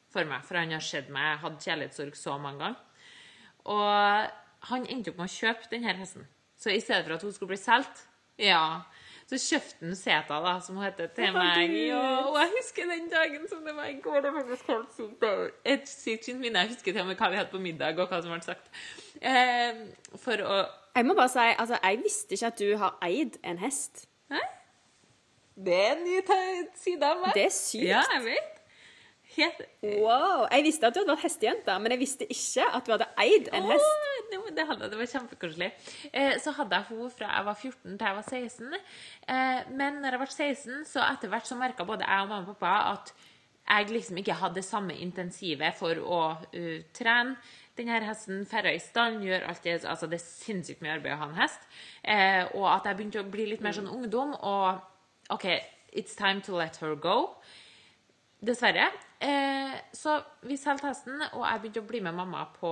for meg, for han har sett meg jeg hadde kjærlighetssorg så mange ganger. Og han endte opp med å kjøpe denne hesten. Så i stedet for at hun skulle bli solgt, ja, så kjøpte han Seta, da, som hun heter, til meg. Ja, og jeg husker den dagen som det var i går. Det var faktisk helt sykt. Et sykt fint minne. Jeg husker til og med hva vi hadde på middag, og hva som ble sagt. Eh, for å Jeg må bare si, altså, jeg visste ikke at du har eid en hest. Hæ? Det er en ny side av meg. Det er sykt. Ja, jeg vet. Helt Wow. Jeg visste at du hadde vært hestejente, men jeg visste ikke at du hadde eid en hest. Åh, det, hadde, det var kjempekoselig. Eh, så hadde jeg henne fra jeg var 14 til jeg var 16. Eh, men når jeg ble 16, så etter hvert så merka både jeg og mamma og pappa at jeg liksom ikke hadde det samme intensivet for å uh, trene. Denne hesten ferda i stand, gjør alt det Altså, det er sinnssykt mye arbeid å ha en hest. Eh, og at jeg begynte å bli litt mer sånn ungdom, og OK, it's time to let her go. Dessverre. Eh, så vi solgte hesten, og jeg begynte å bli med mamma på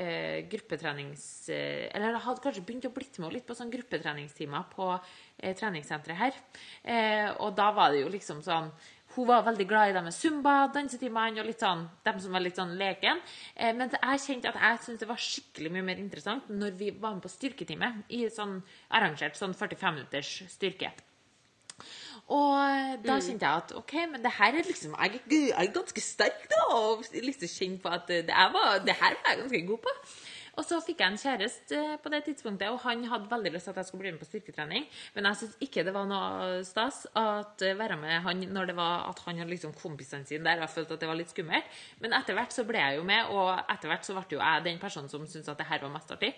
eh, gruppetrenings... Eh, eller jeg hadde kanskje begynt å bli med litt på sånn gruppetreningstimer på eh, treningssenteret her. Eh, og da var det jo liksom sånn Hun var veldig glad i det med zumba, dansetimene og litt sånn, dem som var litt sånn leken. Eh, men jeg kjente at jeg syntes det var skikkelig mye mer interessant når vi var med på styrketime i sånn arrangert sånn 45 minutters styrke. Og da kjente jeg at OK, men det her er liksom Jeg, er- ganske sterk, da. Og liksom kjenne på at det, jeg var, det her var jeg ganske god på. Og så fikk jeg en kjæreste eh, på det tidspunktet, og han hadde veldig lyst til at jeg skulle bli med på styrketrening. Men jeg syntes ikke det var noe stas at eh, være med han når det var at han hadde liksom kompisene sine der. Jeg følte at det var litt skummelt. Men etter hvert så ble jeg jo med, og etter hvert så ble jo jeg den personen som syntes at det her var mest artig.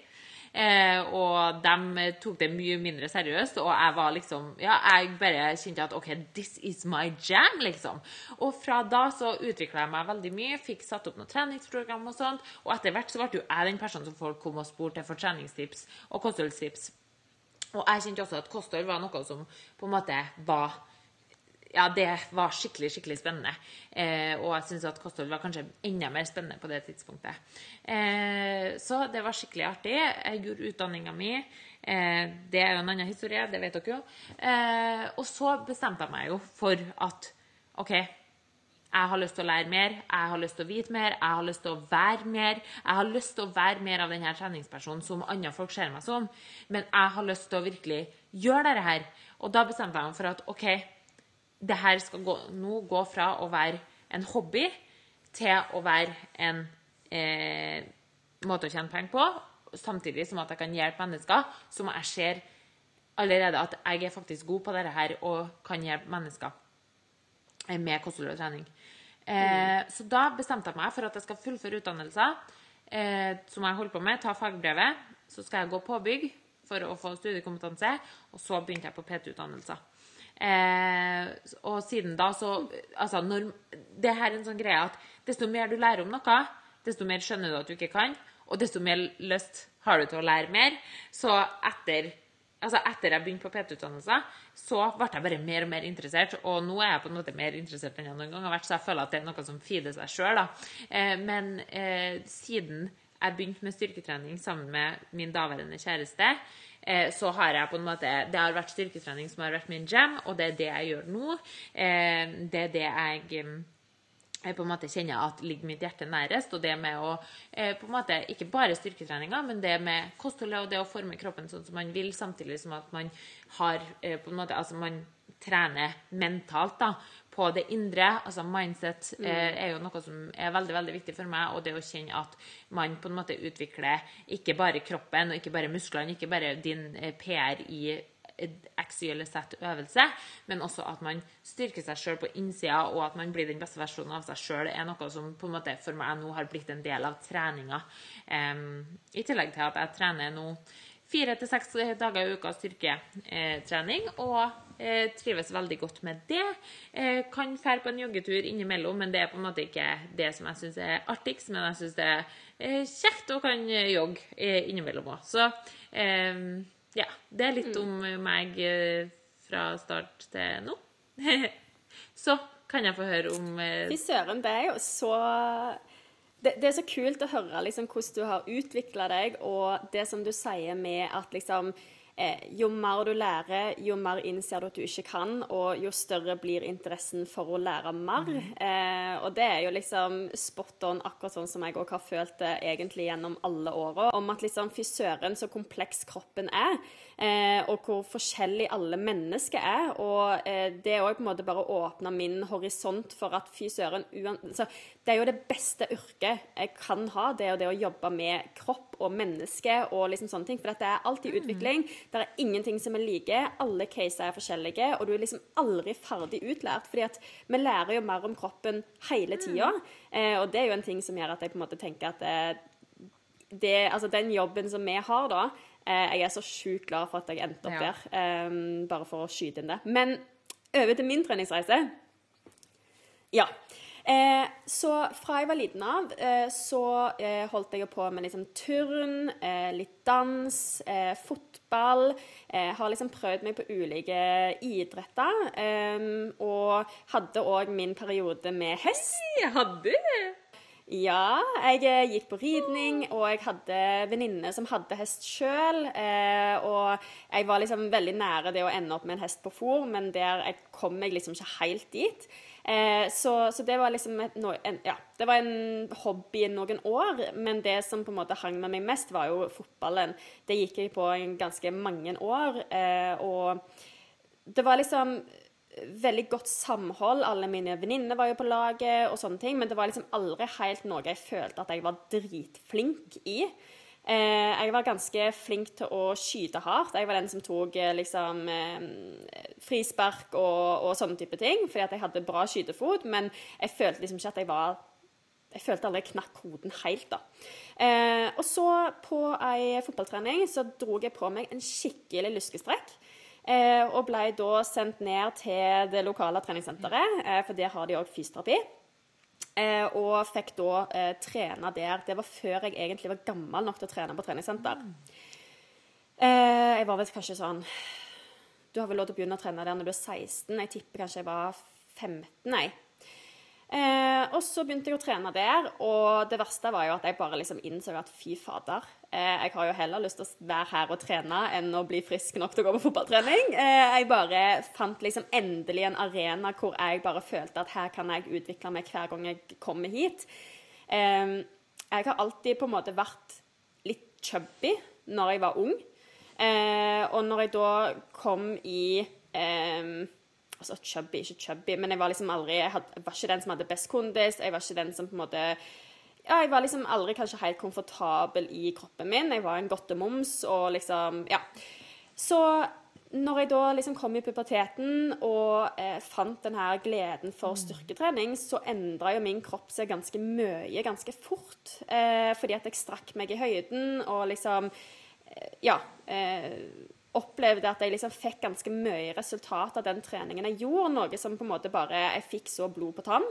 Eh, og de tok det mye mindre seriøst, og jeg var liksom Ja, jeg bare kjente at OK, this is my jam, liksom. Og fra da så utvikla jeg meg veldig mye, fikk satt opp noen treningsprogram og sånt, og etter hvert så ble jo jeg den personen som folk kom og spurte for treningstips og kostholdstips. Og jeg kjente også at kosthold var noe som på en måte var ja, det var skikkelig skikkelig spennende. Eh, og jeg syns at kosthold var kanskje enda mer spennende på det tidspunktet. Eh, så det var skikkelig artig. Jeg gjorde utdanninga mi. Eh, det er jo en annen historie, det vet dere jo. Eh, og så bestemte jeg meg jo for at OK, jeg har lyst til å lære mer, jeg har lyst til å vite mer, jeg har lyst til å være mer. Jeg har lyst til å være mer av denne treningspersonen som andre folk ser meg som. Men jeg har lyst til å virkelig gjøre dette her. Og da bestemte jeg meg for at OK, det her skal gå, nå gå fra å være en hobby til å være en eh, måte å tjene penger på, samtidig som at jeg kan hjelpe mennesker som jeg ser allerede at jeg er faktisk god på dette her og kan hjelpe mennesker eh, med kosthold og trening. Eh, Så da bestemte jeg meg for at jeg skal fullføre utdannelser eh, som jeg holder på med, ta fagbrevet. Så skal jeg gå påbygg for å få studiekompetanse, og så begynte jeg på PT-utdannelser. Eh, og siden da så Altså, når Det her er en sånn greie at desto mer du lærer om noe, desto mer skjønner du at du ikke kan, og desto mer lyst har du til å lære mer. Så etter altså etter jeg begynte på PT-utdannelse, så ble jeg bare mer og mer interessert. Og nå er jeg på en måte mer interessert enn jeg noen gang har vært, så jeg føler at det er noe som feeder seg sjøl. Eh, men eh, siden jeg begynte med styrketrening sammen med min daværende kjæreste, så har jeg på en måte Det har vært styrketrening som har vært min jam, og det er det jeg gjør nå. Eh, det er det eh, jeg på en måte kjenner at ligger mitt hjerte nærest. Og det med å eh, på en måte, Ikke bare styrketreninga, men det med kostholdet og det å forme kroppen sånn som man vil, samtidig som at man har eh, på en måte, altså man trener mentalt da, på det indre. altså Mindset mm. er jo noe som er veldig veldig viktig for meg. Og det å kjenne at man på en måte utvikler ikke bare kroppen og ikke bare musklene, ikke bare din eh, PR i X, Y eller Z øvelse, men også at man styrker seg sjøl på innsida, og at man blir den beste versjonen av seg sjøl, er noe som på en måte for meg nå har blitt en del av treninga. Um, I tillegg til at jeg trener nå fire til seks dager i uka styrketrening, og eh, trives veldig godt med det. Eh, kan fære på en joggetur innimellom, men det er på en måte ikke det som jeg syns er artigst. Men jeg syns det er eh, kjekt å kan jogge innimellom òg. Så ja. Det er litt om meg fra start til nå. så kan jeg få høre om Fy søren, det er jo så det, det er så kult å høre liksom, hvordan du har utvikla deg, og det som du sier med at liksom eh, Jo mer du lærer, jo mer innser du at du ikke kan, og jo større blir interessen for å lære mer. Eh, og det er jo liksom spot on, akkurat sånn som jeg òg har følt det egentlig gjennom alle åra. Om at liksom fy søren så kompleks kroppen er. Eh, og hvor forskjellig alle mennesker er. Og eh, det òg på en måte bare åpna min horisont for at fy søren altså, Det er jo det beste yrket jeg kan ha, det er jo det å jobbe med kropp og menneske og liksom sånne ting. For det er alltid utvikling. Det er ingenting som er like. Alle caser er forskjellige, og du er liksom aldri ferdig utlært. fordi at vi lærer jo mer om kroppen hele tida, eh, og det er jo en ting som gjør at jeg på en måte tenker at det, altså den jobben som vi har da Jeg er så sjukt glad for at jeg endte opp Ja. der, um, bare for å skyte inn det. Men over til min treningsreise. Ja. Eh, så fra jeg var liten av, eh, så eh, holdt jeg på med liksom turn, eh, litt dans, eh, fotball. Eh, har liksom prøvd meg på ulike idretter. eh, og hadde òg min periode med hest. Jeg hadde Ja, jeg eh, gikk på ridning, og jeg hadde venninne som hadde hest sjøl. Eh, og jeg var liksom veldig nære det å ende opp med en hest på fòr, men der jeg kom jeg liksom ikke helt dit. Eh, så, så det var liksom et, en, ja, det var en hobby i noen år, men det som på en måte hang med meg mest, var jo fotballen. Det gikk jeg på ganske mange år, og det var liksom veldig godt samhold. Alle mine venninner var jo på laget, og sånne ting, men det var liksom aldri helt noe jeg følte at jeg var dritflink i. Eh, jeg var ganske flink til å skyte hardt. Jeg var den som tok eh, liksom eh, frispark og, og sånne type ting, fordi at jeg hadde bra skytefot, men jeg følte liksom ikke at jeg var jeg følte aldri jeg knakk hoden helt, da. Eh, og så, på ei fotballtrening, så dro jeg på meg en skikkelig lyskestrekk. Eh, og ble da sendt ned til det lokale treningssenteret, eh, for der har de òg fysioterapi. Eh, og fikk da trene der. Det var før jeg egentlig var gammel nok til å trene på treningssenter. Jeg var vel kanskje sånn Du har vel lov til å begynne å trene der når du er 16. Jeg tipper kanskje jeg var 15, nei. Eh, og så begynte jeg å trene der, og det verste var jo at jeg bare liksom innså at fy fader, eh, jeg har jo heller lyst til å være her og trene enn å bli frisk nok til å gå på fotballtrening. Eh, jeg bare fant liksom endelig en arena hvor jeg bare følte at her kan jeg utvikle meg hver gang jeg kommer hit. Jeg har alltid på en måte vært litt chubby når jeg var ung. Eh, og når jeg da kom i eh, Altså chubby, ikke chubby, men jeg var liksom aldri Jeg, had, jeg var ikke den som hadde best kondis. Jeg var ikke den som på en måte Ja, jeg var liksom aldri kanskje helt komfortabel i kroppen min. Jeg var en godtemoms og liksom Ja. Så når jeg da liksom kom i puberteten og eh, fant den her gleden for styrketrening, så endra jo min kropp seg ganske mye ganske fort. Eh, fordi at jeg strakk meg i høyden og liksom eh, Ja. Opplevde at jeg liksom fikk ganske mye resultat av den treningen jeg gjorde. Noe som på en måte bare Jeg fikk så blod på tann.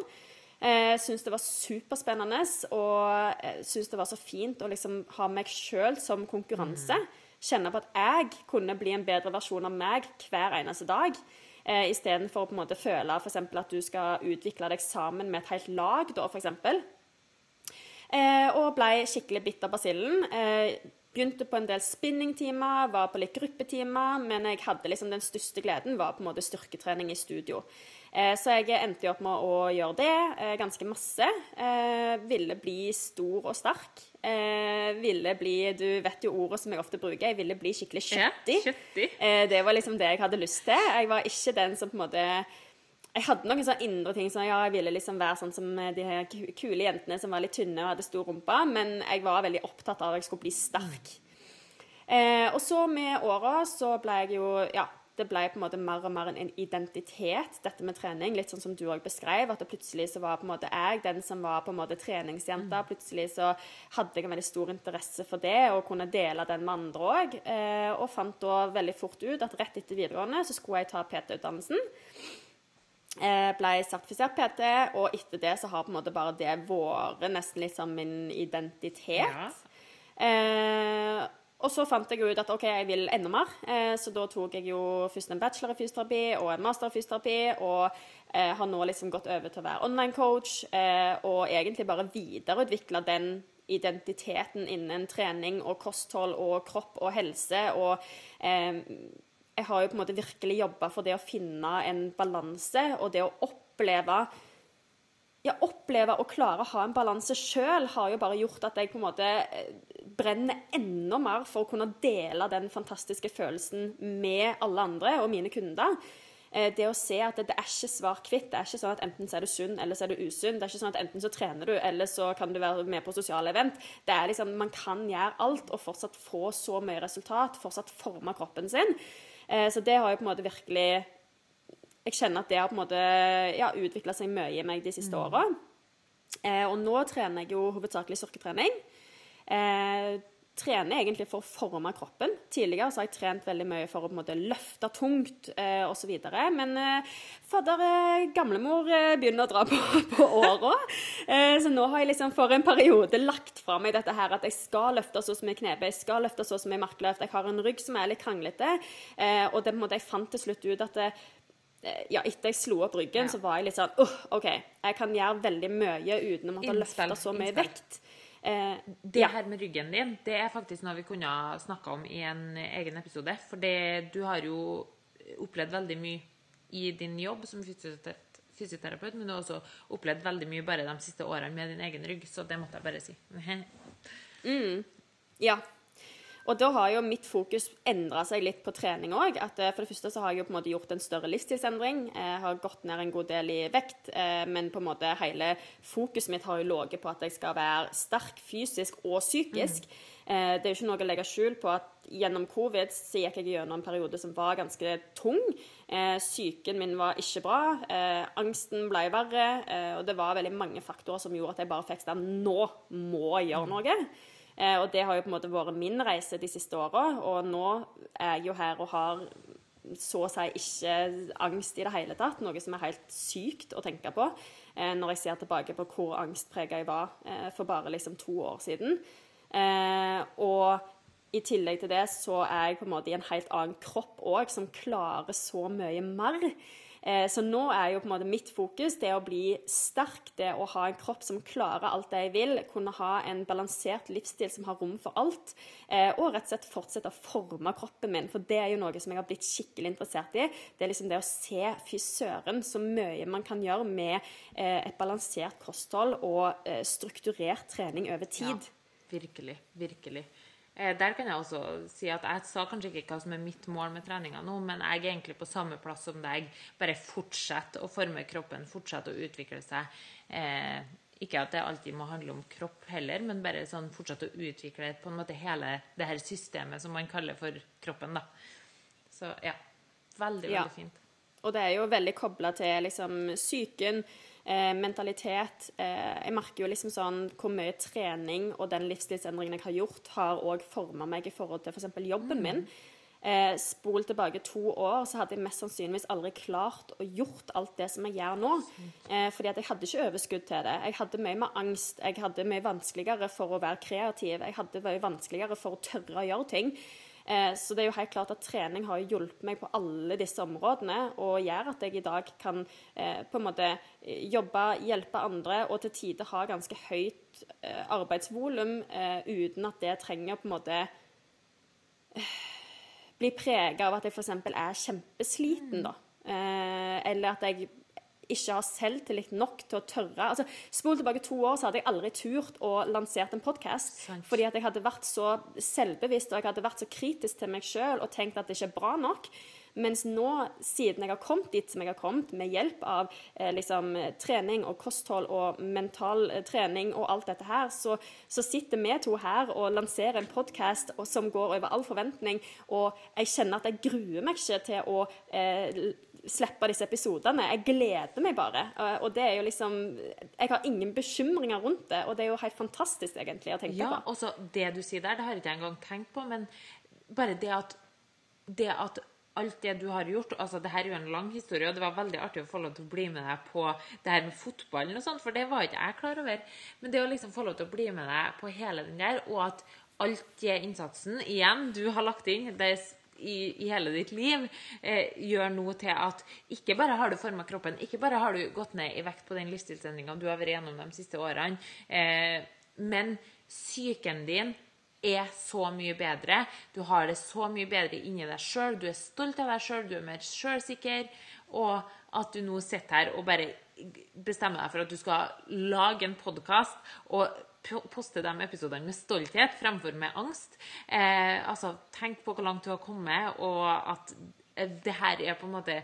Jeg eh, syns det var superspennende og syns det var så fint å liksom ha meg sjøl som konkurranse. Mm kjenne på at jeg kunne bli en bedre versjon av meg hver eneste dag. Eh, Istedenfor å på en måte føle for at du skal utvikle deg sammen med et helt lag, da, f.eks. Eh, og ble skikkelig bitt av basillen. Eh, begynte på en del spinningtimer, var på litt gruppetimer, men jeg hadde liksom den største gleden var på en måte styrketrening i studio. Eh, så jeg endte opp med å gjøre det eh, ganske masse. Eh, ville bli stor og sterk. ville bli Du vet jo ordet som jeg ofte bruker. Jeg ville bli skikkelig kjøttig. Ja, kjøttig. det var liksom det jeg hadde lyst til. Jeg var ikke den som på en måte jeg hadde noen sånne indre ting som ja, jeg ville liksom være sånn som de her kule jentene som var litt tynne og hadde stor rumpe, men jeg var veldig opptatt av at jeg skulle bli sterk. Eh, og så med åra så ble jeg jo Ja, det ble på en måte mer og mer en identitet, dette med trening. Litt sånn som du òg beskrev, at det plutselig så var på en måte jeg den som var på en måte treningsjenta. Mm. Plutselig så hadde jeg en veldig stor interesse for det, og kunne dele den med andre òg. Eh, og fant da veldig fort ut at rett etter videregående så skulle jeg ta PT-utdannelsen. Eh, ble sertifisert PT, og etter det så har på en måte bare det vært nesten litt som min identitet. Ja. Eh, og så fant jeg ut at OK, jeg vil enda mer. Eh, så da tok jeg jo først en bachelor i fysioterapi og en master i fysioterapi. Og eh, har nå liksom gått over til å være online-coach eh, og egentlig bare videreutvikla den identiteten innen trening og kosthold og kropp og helse. Og eh, jeg har jo på en måte virkelig jobba for det å finne en balanse og det å oppleve ja, oppleve å klare å ha en balanse sjøl har jo bare gjort at jeg på en måte eh, brenner enda mer for å kunne dele den fantastiske følelsen med alle andre og mine kunder. Eh, det å se at det, er ikke svar-kvitt. Det er ikke sånn at enten så er du sunn, eller så er du usunn. Det er ikke sånn at enten så trener du, eller så kan du være med på sosiale event. Det er liksom, Man kan gjøre alt og fortsatt få så mye resultat. Fortsatt forme kroppen sin. Eh, så det har jo på en måte virkelig jeg kjenner at det har på en måte ja, utvikla seg mye i meg de siste mm. åra. Eh, og nå trener jeg jo hovedsakelig styrketrening. Eh, trener egentlig for å forme kroppen. Tidligere så har jeg trent veldig mye for å på en måte løfte tungt eh, osv. Men eh, fadder eh, gamlemor eh, begynner å dra på, på åra. Eh, så nå har jeg liksom for en periode lagt fra meg dette her at jeg skal løfte så jeg knebøy, jeg skal løfte så jeg markløft. Jeg har en rygg som er litt kranglete. Eh, og det på en måte jeg fant til slutt ut at det, Eh, ja, etter jeg slo opp ryggen, ja. så var jeg litt sånn uh, OK, jeg kan gjøre veldig mye uten å måtte løfte så mye innspill. vekt. Eh, det her med ryggen din, det er faktisk noe vi kunne snakka om i en egen episode. For du har jo opplevd veldig mye i din jobb som fysioterapeut, men du har også opplevd veldig mye bare de siste årene med din egen rygg, så det måtte jeg bare si. mm. Ja, og da har jo mitt fokus endra seg litt på trening òg. Eh, for det første så har jeg jo på en måte gjort en større livsstilsendring. Jeg har gått ned en god del i vekt, eh, men på en måte hele fokuset mitt har jo ligget på at jeg skal være sterk fysisk og psykisk. Mm. Det er jo ikke noe å legge skjul på at gjennom covid så gikk jeg gjennom en periode som var ganske tung. Psyken min var ikke bra. Angsten ble verre. Og det var veldig mange faktorer som gjorde at jeg bare fikk sånn Nå må jeg gjøre noe. Eh, og det har jo på en måte vært min reise de siste åra. Og nå er jeg jo her og har så å si ikke angst i det hele tatt. Noe som er helt sykt å tenke på eh, når jeg ser tilbake på hvor angstprega jeg var eh, for bare liksom to år siden. og i tillegg til det så er jeg på en måte i en helt annen kropp òg, som klarer så mye mer. Eh, så nå er jo på en måte mitt fokus det å bli sterk, det å ha en kropp som klarer alt det jeg vil, kunne ha en balansert livsstil som har rom for alt, eh, og rett og slett fortsette å forme kroppen min. For det er jo noe som jeg har blitt skikkelig interessert i. Det er liksom det å se fy søren så mye man kan gjøre med eh, et balansert kosthold og strukturert trening over tid. Ja, virkelig. Virkelig. Eh, der kan jeg også si at jeg sa kanskje ikke hva som er mitt mål med treninga nå, men jeg er egentlig på samme plass som deg. Bare fortsett å forme kroppen, fortsett å utvikle seg. Eh, ikke at det alltid må handle om kropp heller, men bare sånn fortsett å utvikle på en måte hele det her systemet som man kaller for kroppen. da. Så ja. Veldig, Ja. veldig fint. Og det er jo veldig kobla til liksom psyken, eh, mentalitet. Eh, jeg merker jo liksom sånn hvor mye trening og den livsstilsendringen jeg har gjort, har òg forma meg i forhold til f.eks. For jobben min. Eh, spol tilbake to år, så hadde jeg mest sannsynligvis aldri klart å gjort alt det som jeg gjør nå. Eh, fordi at jeg hadde ikke overskudd til det. Jeg hadde mye mer angst. Jeg hadde mye vanskeligere for å være kreativ. Jeg hadde mye vanskeligere for å tørre å gjøre ting. Eh, Så det er jo helt klart at trening har hjulpet meg på alle disse områdene, og gjør at jeg i dag kan eh, på en måte eh, jobbe, hjelpe andre, og til tider ha ganske høyt arbeidsvolum uten at det trenger på en måte bli prega av at jeg f.eks. er kjempesliten, da. Eh, eller at jeg ikke har selvtillit nok til å tørre altså, Spol tilbake to år, så hadde jeg aldri turt å lansere en podkast. Fordi at jeg hadde vært så selvbevisst og jeg hadde vært så kritisk til meg sjøl og tenkt at det ikke er bra nok. Mens nå, siden jeg har kommet dit som jeg har kommet, med hjelp av eh, liksom, trening og kosthold og mental eh, trening og alt dette her, så, så sitter vi to her og lanserer en podkast som går over all forventning, og jeg kjenner at jeg gruer meg ikke til å eh, slippe disse episodene. Jeg gleder meg bare. Og det er jo liksom Jeg har ingen bekymringer rundt det, og det er jo helt fantastisk, egentlig, å tenke Ja, på. og så det du sier der, det har jeg ikke engang tenkt på, men bare det at, det at alt det du har gjort altså det her er jo en lang historie, og det var veldig artig å få lov til å bli med deg på det her med fotballen og sånt, for det var ikke jeg klar over. Men det å liksom få lov til å bli med deg på hele den der, og at alt det innsatsen igjen du har lagt inn det er i, i hele ditt liv, eh, gjør noe til at ikke bare har du forma kroppen, ikke bare har du gått ned i vekt på den livsstilsendringa du har vært gjennom de siste årene, eh, men psyken din er så mye bedre. Du har det så mye bedre inni deg sjøl. Du er stolt av deg sjøl, du er mer sjølsikker. Og at du nå sitter her og bare bestemmer deg for at du skal lage en podkast og poste de episodene med stolthet fremfor med angst. Eh, altså, tenk på hvor langt du har kommet, og at eh, det her er på en måte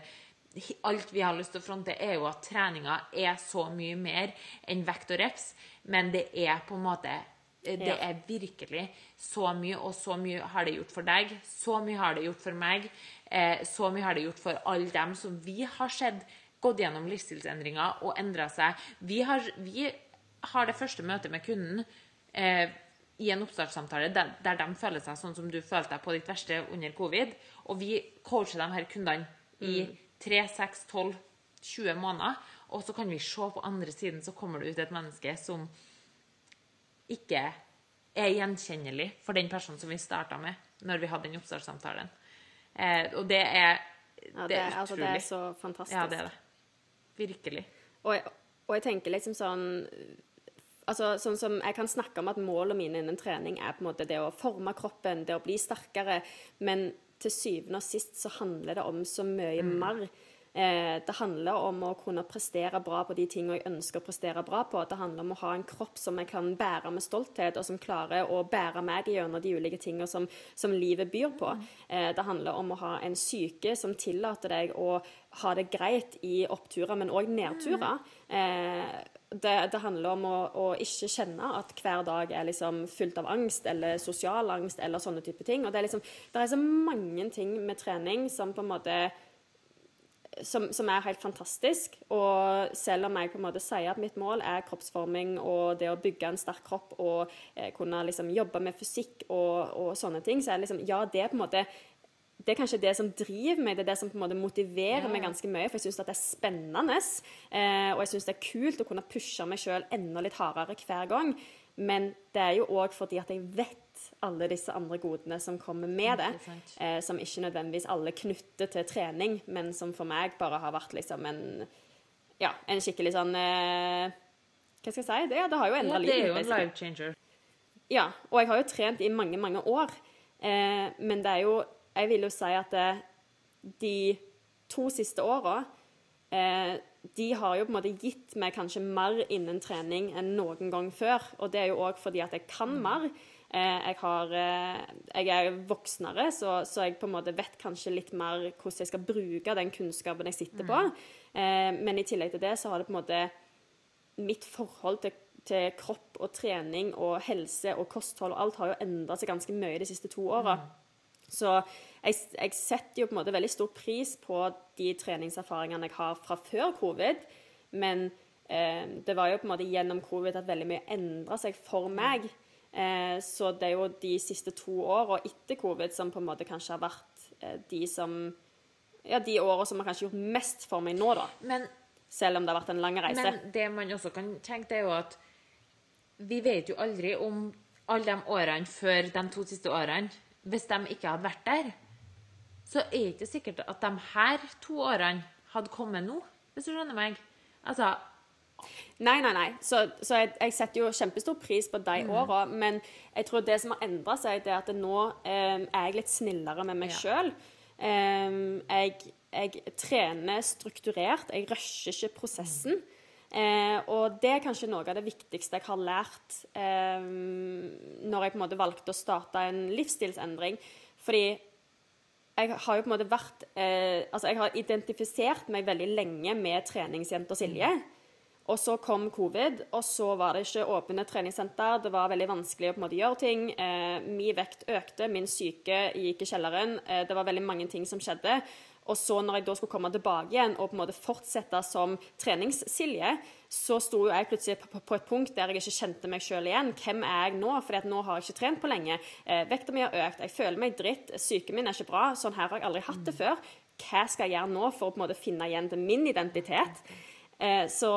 Alt vi har lyst til å fronte, er jo at treninga er så mye mer enn vekt og reps, men det er på en måte det Ja. er virkelig så mye, og så mye har det gjort for deg. Så mye har det gjort for meg. Eh, så mye har det gjort for alle dem som vi har sett gått gjennom livsstilsendringer og endra seg. Vi har, vi har det første møtet med kunden eh, i en oppstartssamtale der, der de føler seg sånn som du følte deg på ditt verste under covid. Og vi coacher de her kundene i 3, 6, 12, 20 måneder. Og så kan vi se på andre siden, så kommer det ut et menneske som ikke er gjenkjennelig for den personen som vi starta med når vi hadde den oppstartssamtalen. Eh, og det er, Ja, det er altså, det er så fantastisk. Ja, det er det. Virkelig. Og jeg, og jeg tenker liksom sånn Altså, sånn som Jeg kan snakke om at målene mine innen trening er på en måte det å forme kroppen, det å bli sterkere, men til syvende og sist så handler det om så mye mer. Eh, det handler om å kunne prestere bra på de tingene jeg ønsker å prestere bra på. Det handler om å ha en kropp som jeg kan bære med stolthet, og som klarer å bære meg gjennom de ulike tingene som, som livet byr på. Eh, det handler om å ha en syke som tillater deg å ha det greit i oppturer, men òg nedturer. Eh, det, det handler om å, å ikke kjenne at hver dag er liksom fullt av angst eller sosial angst eller sånne type ting. Og det er liksom, det er så mange ting med trening som på en måte som, som er helt fantastisk. Og selv om jeg på en måte sier at mitt mål er kroppsforming og det å bygge en sterk kropp og eh, kunne liksom jobbe med fysikk og, og sånne ting, så er det liksom Ja, det er på en måte det er kanskje det som driver meg, det er det som på en måte motiverer Ja. meg ganske mye. For jeg syns det er spennende, eh, og jeg syns det er kult å kunne pushe meg sjøl enda litt hardere hver gang. Men det er jo òg fordi at jeg vet alle disse andre godene som kommer med det. Eh, som ikke nødvendigvis alle knytter til trening, men som for meg bare har vært liksom en Ja, en skikkelig sånn eh, Hva skal jeg si? Det, det har jo Ja, endra det er jo en life changer. Ja, og jeg har jo trent i mange, mange år. Eh, men det er jo Jeg vil jo si at det, de to siste åra eh, De har jo på en måte gitt meg kanskje mer innen trening enn noen gang før. Og det er jo òg fordi at jeg kan mer. Eh, jeg, har, eh, jeg er voksnere, så, så jeg på en måte vet kanskje litt mer hvordan jeg skal bruke den kunnskapen jeg sitter på. Mm. men i tillegg til det så har det på en måte mitt forhold til, til kropp og trening og helse og kosthold og alt har jo endra seg ganske mye de siste to åra. Så jeg, jeg setter jo på en måte veldig stor pris på de treningserfaringene jeg har fra før covid, men eh, det var jo på en måte gjennom covid at veldig mye endra seg for meg. Eh, så det er jo de siste to åra etter covid som på en måte kanskje har vært eh, de som Ja, de åra som har kanskje gjort mest for meg nå, da. Men, Selv om det har vært en lang reise. men det man også kan tenke, det er jo at vi vet jo aldri om alle de årene før de to siste årene Hvis de ikke hadde vært der, så er det ikke sikkert at de her to årene hadde kommet nå, hvis du skjønner meg. Altså, Nei, nei, nei. Så, så jeg, jeg setter jo kjempestor pris på de Mm. åra. Men jeg tror det som har endra seg, det er at nå eh, er jeg litt snillere med meg Ja. sjøl. jeg, jeg trener strukturert. Jeg rusher ikke prosessen. Eh, og det er kanskje noe av det viktigste jeg har lært eh, når jeg på en måte valgte å starte en livsstilsendring. Fordi jeg har jo på en måte vært eh, Altså, jeg har identifisert meg veldig lenge med treningsjenta Silje. Og så kom covid, og så var det ikke åpne treningssenter. Det var veldig vanskelig å på en måte gjøre ting. Eh, min vekt økte, min syke gikk i kjelleren. Eh, det var veldig mange ting som skjedde. Og så når jeg da skulle komme tilbake igjen og på en måte fortsette som trenings-Silje, så sto jeg plutselig på, et punkt der jeg ikke kjente meg sjøl igjen. Hvem er jeg nå? At nå har jeg ikke trent på lenge. Eh, vekta mi har økt, jeg føler meg dritt, psyken min er ikke bra. Sånn her har jeg aldri hatt det før. Hva skal jeg gjøre nå for å på en måte finne igjen til min identitet? Eh, så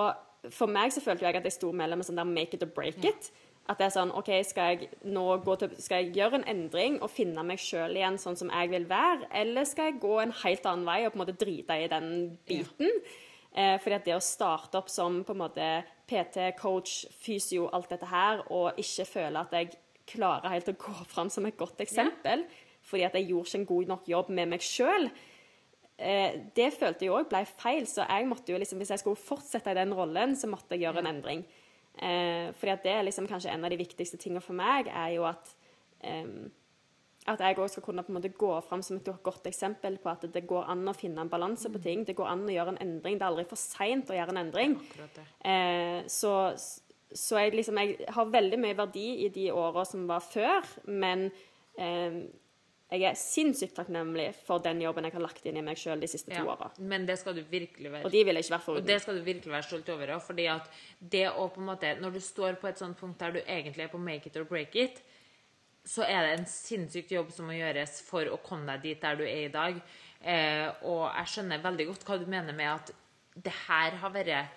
for meg så følte jeg at jeg sto mellom en sånn der make it or break it. At det er sånn OK, skal jeg nå gå til, skal jeg gjøre en endring og finne meg sjøl igjen sånn som jeg vil være, eller skal jeg gå en helt annen vei og på en måte drite i den biten? Eh, fordi at det å starte opp som på en måte PT, coach, fysio, alt dette her, og ikke føle at jeg klarer helt å gå fram som et godt eksempel, fordi at jeg gjorde ikke en god nok jobb med meg sjøl, eh, det følte jeg òg ble feil. Så jeg måtte jo liksom, hvis jeg skulle fortsette i den rollen, så måtte jeg gjøre en endring. Eh, fordi at det er liksom kanskje en av de viktigste tingene for meg, er jo at eh, at jeg òg skal kunne på en måte gå fram som et godt eksempel på at det går an å finne en balanse på ting. Det går an å gjøre en endring. Det er aldri for seint å gjøre en endring. Eh, så så jeg, liksom, jeg har veldig mye verdi i de åra som var før, men eh, jeg er sinnssykt takknemlig for den jobben jeg har lagt inn i meg sjøl de siste to Ja. åra. Men det skal du virkelig være. Og de vil jeg ikke være Og det skal du virkelig være stolt over. fordi at det å på en måte, Når du står på et sånt punkt der du egentlig er på make it or break it, så er det en sinnssykt jobb som må gjøres for å komme deg dit der du er i dag. Eh, og jeg skjønner veldig godt hva du mener med at det her har vært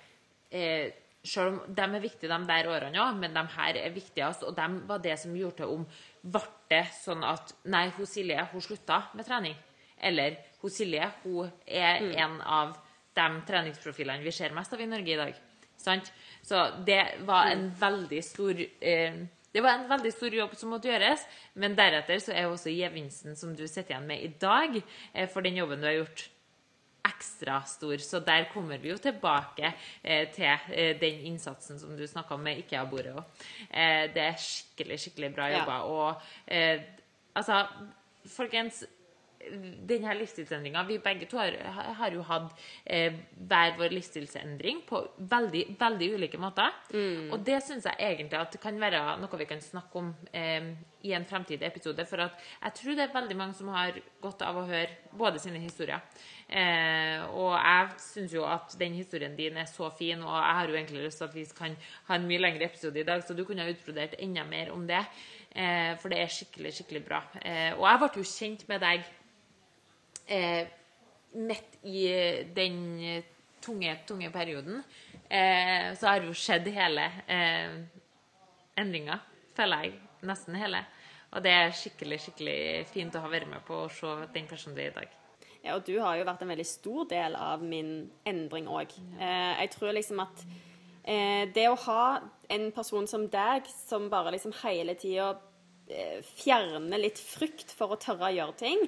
eh, Selv om de er viktige, de der årene òg, men de her er viktigst. Og de var det som gjorde til om ble det sånn at Nei, hun Silje hun slutta med trening. Eller hun Silje hun er en av de treningsprofilene vi ser mest av i Norge i dag. Sant? Så det var en veldig stor eh, det var en veldig stor jobb som måtte gjøres, men deretter så er også gevinsten som du sitter igjen med i dag, eh, for den jobben du har gjort, ekstra stor. Så der kommer vi jo tilbake eh, til eh, den innsatsen som du snakka om med IKEA-bordet òg. Eh, det er skikkelig, skikkelig bra Ja. jobba. Og eh, altså, folkens denne livsstilsendringa Vi begge to har, har jo hatt eh, hver vår livsstilsendring på veldig, veldig ulike måter. Og det syns jeg egentlig at det kan være noe vi kan snakke om eh, i en fremtidig episode. For at jeg tror det er veldig mange som har godt av å høre både sine historier. Eh, og jeg syns jo at den historien din er så fin, og jeg har jo egentlig lyst til at vi kan ha en mye lengre episode i dag, så du kunne ha utbrodert enda mer om det. Eh, for det er skikkelig, skikkelig bra. Eh, og jeg ble jo kjent med deg midt i den tunge, tunge perioden, eh, så har jo skjedd hele eh, endringa, føler jeg. Nesten hele. Og det er skikkelig, skikkelig fint å ha vært med på å se den personen du er i dag. Ja, og du har jo vært en veldig stor del av min endring òg. Eh, jeg tror liksom at eh, det å ha en person som deg, som bare liksom hele tida eh, fjerner litt frykt for å tørre å gjøre ting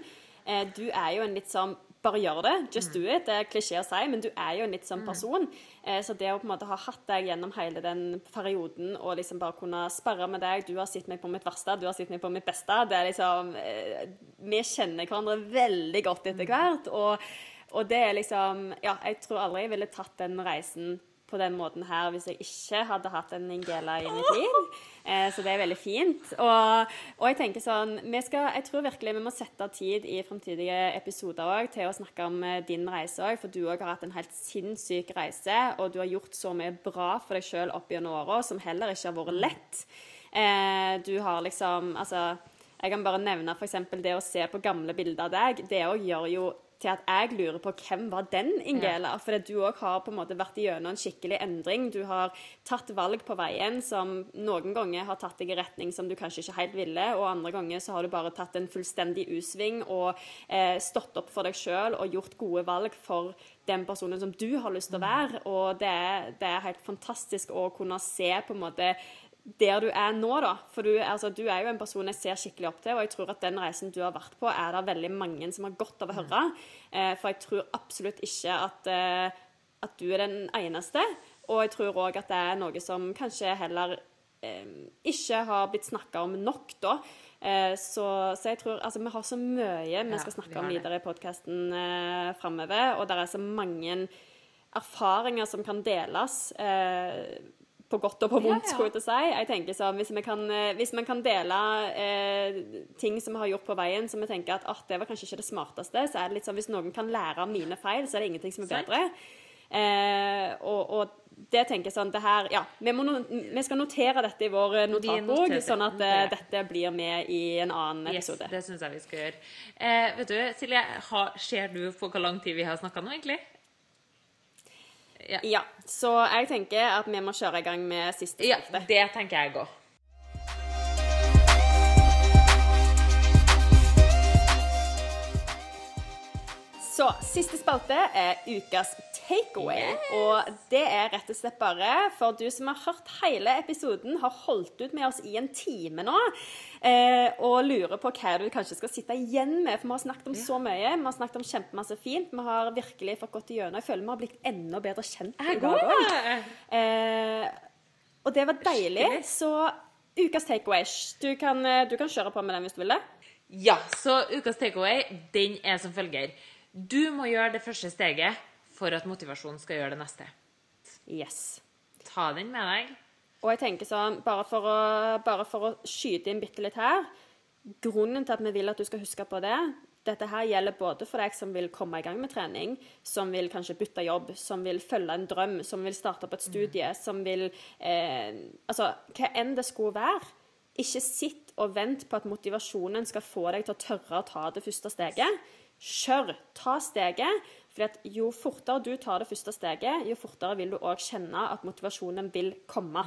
eh, Du er jo en litt sånn bare gjør det. Just do it. Det er klisjé å si, men du er jo en litt sånn person. Eh, så det å på en måte ha hatt deg gjennom hele den perioden og liksom bare kunne sperre med deg Du har sett meg på mitt verste, du har sett meg på mitt beste. Det er liksom eh, Vi kjenner hverandre veldig godt etter hvert. Og, og det er liksom Ja, jeg tror aldri jeg ville tatt den reisen på den måten her hvis jeg ikke hadde hatt en Ingela i mitt liv. Eh, så det er veldig fint. Og, og jeg tenker sånn skal, Jeg tror virkelig vi må sette av tid i fremtidige episoder også, til å snakke om eh, din reise òg, for du òg har hatt en helt sinnssyk reise, og du har gjort så mye bra for deg sjøl opp gjennom åra, som heller ikke har vært lett. Eh, du har liksom Altså, jeg kan bare nevne f.eks. det å se på gamle bilder av deg. Det òg gjør jo til at jeg lurer på hvem var den Ingela? Ja. For du òg har på en måte vært igjennom en skikkelig endring. Du har tatt valg på veien som noen ganger har tatt deg i retning som du kanskje ikke helt ville, og andre ganger så har du bare tatt en fullstendig U-sving og eh, stått opp for deg sjøl og gjort gode valg for den personen som du har lyst til å være. Og det er, det er helt fantastisk å kunne se på en måte der du er nå, da. For du, altså, du, er jo en person jeg ser skikkelig opp til, og jeg tror at den reisen du har vært på, er det veldig mange som har godt av å høre. Eh, for jeg tror absolutt ikke at, eh, at, du er den eneste. Og jeg tror òg at det er noe som kanskje heller eh, ikke har blitt snakka om nok, da. Eh, så, så, jeg tror Altså, vi har så mye vi skal snakke om videre i podkasten eh, framover, og det er så mange erfaringer som kan deles. Eh, på godt og på vondt, skulle jeg si. Jeg tenker sånn, Hvis vi kan, eh, hvis man kan dele eh, ting som vi har gjort på veien som vi tenker at oh, det var kanskje ikke det smarteste, så er det litt sånn hvis noen kan lære av mine feil, så er det ingenting som er bedre. Eh, og, og, det tenker jeg sånn det her, ja, vi, må, vi skal notere dette i vår notatbok, sånn at uh, dette blir med i en annen episode. Yes, det syns jeg vi skal gjøre. Eh, vet du, Silje, ha, ser du på hvor lang tid vi har snakka nå, egentlig? Ja. ja. Så jeg tenker at vi må kjøre i gang med siste spalte. Ja, det tenker jeg òg. Så siste spalte er ukas takeaway. Yes. Og det er rett og slett bare for du som har hørt hele episoden, har holdt ut med oss i en time nå, eh, og lurer på hva du kanskje skal sitte igjen med. For vi har snakket om så mye. Vi har snakket om kjempemasse fint. Vi har virkelig fått gått igjennom. Jeg føler vi har blitt enda bedre kjent i dag òg. Eh, og det var deilig. Så ukas takeaway. Du kan, eh, du kan kjøre på med den hvis du vil det. Ja, så ukas takeaway, den er som følger. Du må gjøre det første steget for at motivasjonen skal gjøre det neste. Yes. Ta den med deg. Og jeg tenker sånn, bare for å, bare for å skyte inn bitte litt her Grunnen til at vi vil at du skal huske på det Dette her gjelder både for deg som vil komme i gang med trening, som vil kanskje bytte jobb, som vil følge en drøm, som vil starte på et studie, mm. som vil eh, Altså, hva enn det skulle være. Ikke sitt og vent på at motivasjonen skal få deg til å tørre å ta det første steget. Kjør! Ta steget. For jo fortere du tar det første steget, jo fortere vil du òg kjenne at motivasjonen vil komme.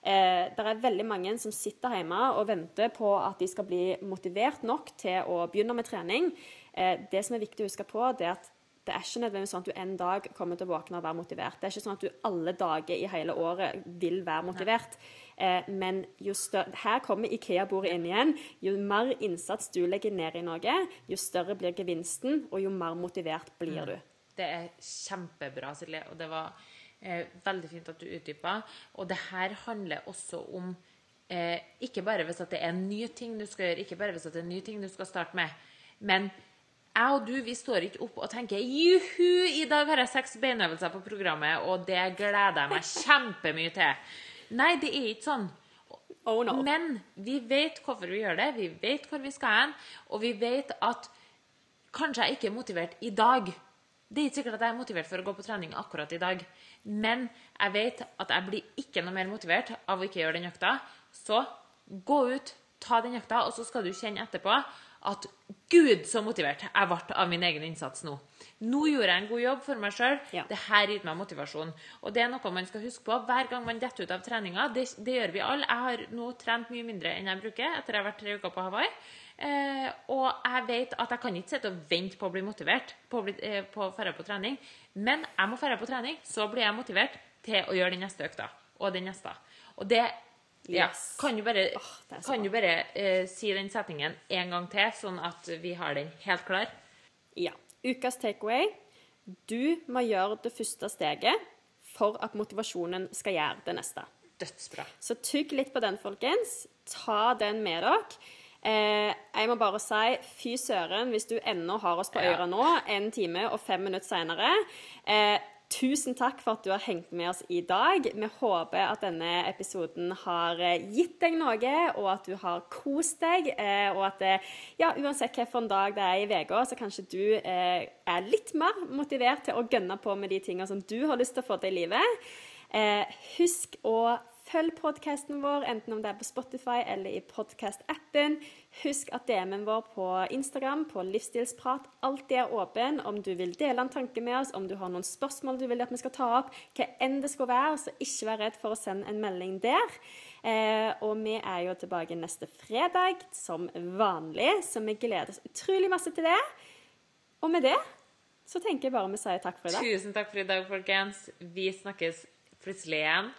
Eh, det er veldig mange som sitter hjemme og venter på at de skal bli motivert nok til å begynne med trening. Eh, det som er viktig å huske på, det er at det er ikke nødvendigvis sånn at du en dag kommer til å våkne og være motivert. Det er ikke sånn at du alle dager i hele året vil være motivert. Eh, men større, her kommer Ikea-bordet inn igjen. Jo mer innsats du legger ned i noe, jo større blir gevinsten, og jo mer motivert blir du. Mm. Det er kjempebra, Silje. Og det var eh, veldig fint at du utdypa. Og det her handler også om eh, ikke bare hvis det er en ny ting du skal gjøre, ikke bare hvis det er en ny ting du skal starte med, men jeg og du vi står ikke opp og tenker juhu, i dag har jeg seks beinøvelser på programmet, og det gleder jeg meg kjempemye til. Nei, det er ikke sånn. Oh, no. Men vi vet hvorfor vi gjør det, vi vet hvor vi skal hen, og vi vet at kanskje jeg ikke er motivert i dag. Det er ikke sikkert at jeg er motivert for å gå på trening akkurat i dag, men jeg vet at jeg blir ikke noe mer motivert av å ikke gjøre den økta. Så gå ut, ta den økta, og så skal du kjenne etterpå at Gud, så motivert jeg ble av min egen innsats nå. Nå gjorde jeg en god jobb for meg sjøl. Ja. Det her gitt meg motivasjon. Og det er noe man skal huske på hver gang man detter ut av treninga. Det, det, gjør vi alle. Jeg har nå trent mye mindre enn jeg bruker etter jeg har vært tre uker på Hawaii. Eh, og jeg vet at jeg kan ikke sitte og vente på å bli motivert på å bli, eh, på på trening. Men jeg må dra på trening, så blir jeg motivert til å gjøre den neste økta. Og den neste. Og det. Yes. Kan du bare, oh, kan du bare uh, si den setningen en gang til, sånn at vi har den helt klar? Ja. Ukas takeaway. Du må gjøre det første steget for at motivasjonen skal gjøre det neste. Dødsbra. Så tygg litt på den, folkens. Ta den med dere. Eh, jeg må bare si fy søren hvis du ennå har oss på øra nå, en time og fem minutter seinere. Eh, tusen takk for at du har hengt med oss i dag. Vi håper at denne episoden har eh, gitt deg noe, og at du har kost deg. Eh, og at eh, ja, uansett hvilken dag det er i uka, så kanskje du er litt mer motivert til å gønne på med de tingene som du har lyst til å få til i livet. Husk å følge podkasten vår, enten om det er på Spotify eller i podkast-appen. Husk at DM-en vår på Instagram, på Livsstilsprat, alltid er åpen. Om du vil dele en tanke med oss, om du har noen spørsmål du vil at vi skal ta opp, hva enn det skal være, så ikke vær redd for å sende en melding der. Eh, og vi er jo tilbake neste fredag som vanlig, så vi gleder oss utrolig masse til det. Og med det så tenker jeg bare vi sier takk for i dag. Tusen takk for i dag, folkens. Vi snakkes plutselig igjen.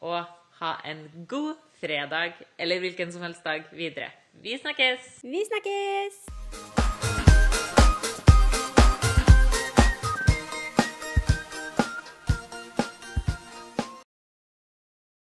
Og ha en god fredag, eller hvilken som helst dag videre. Vi snakkes! Vi snakkes!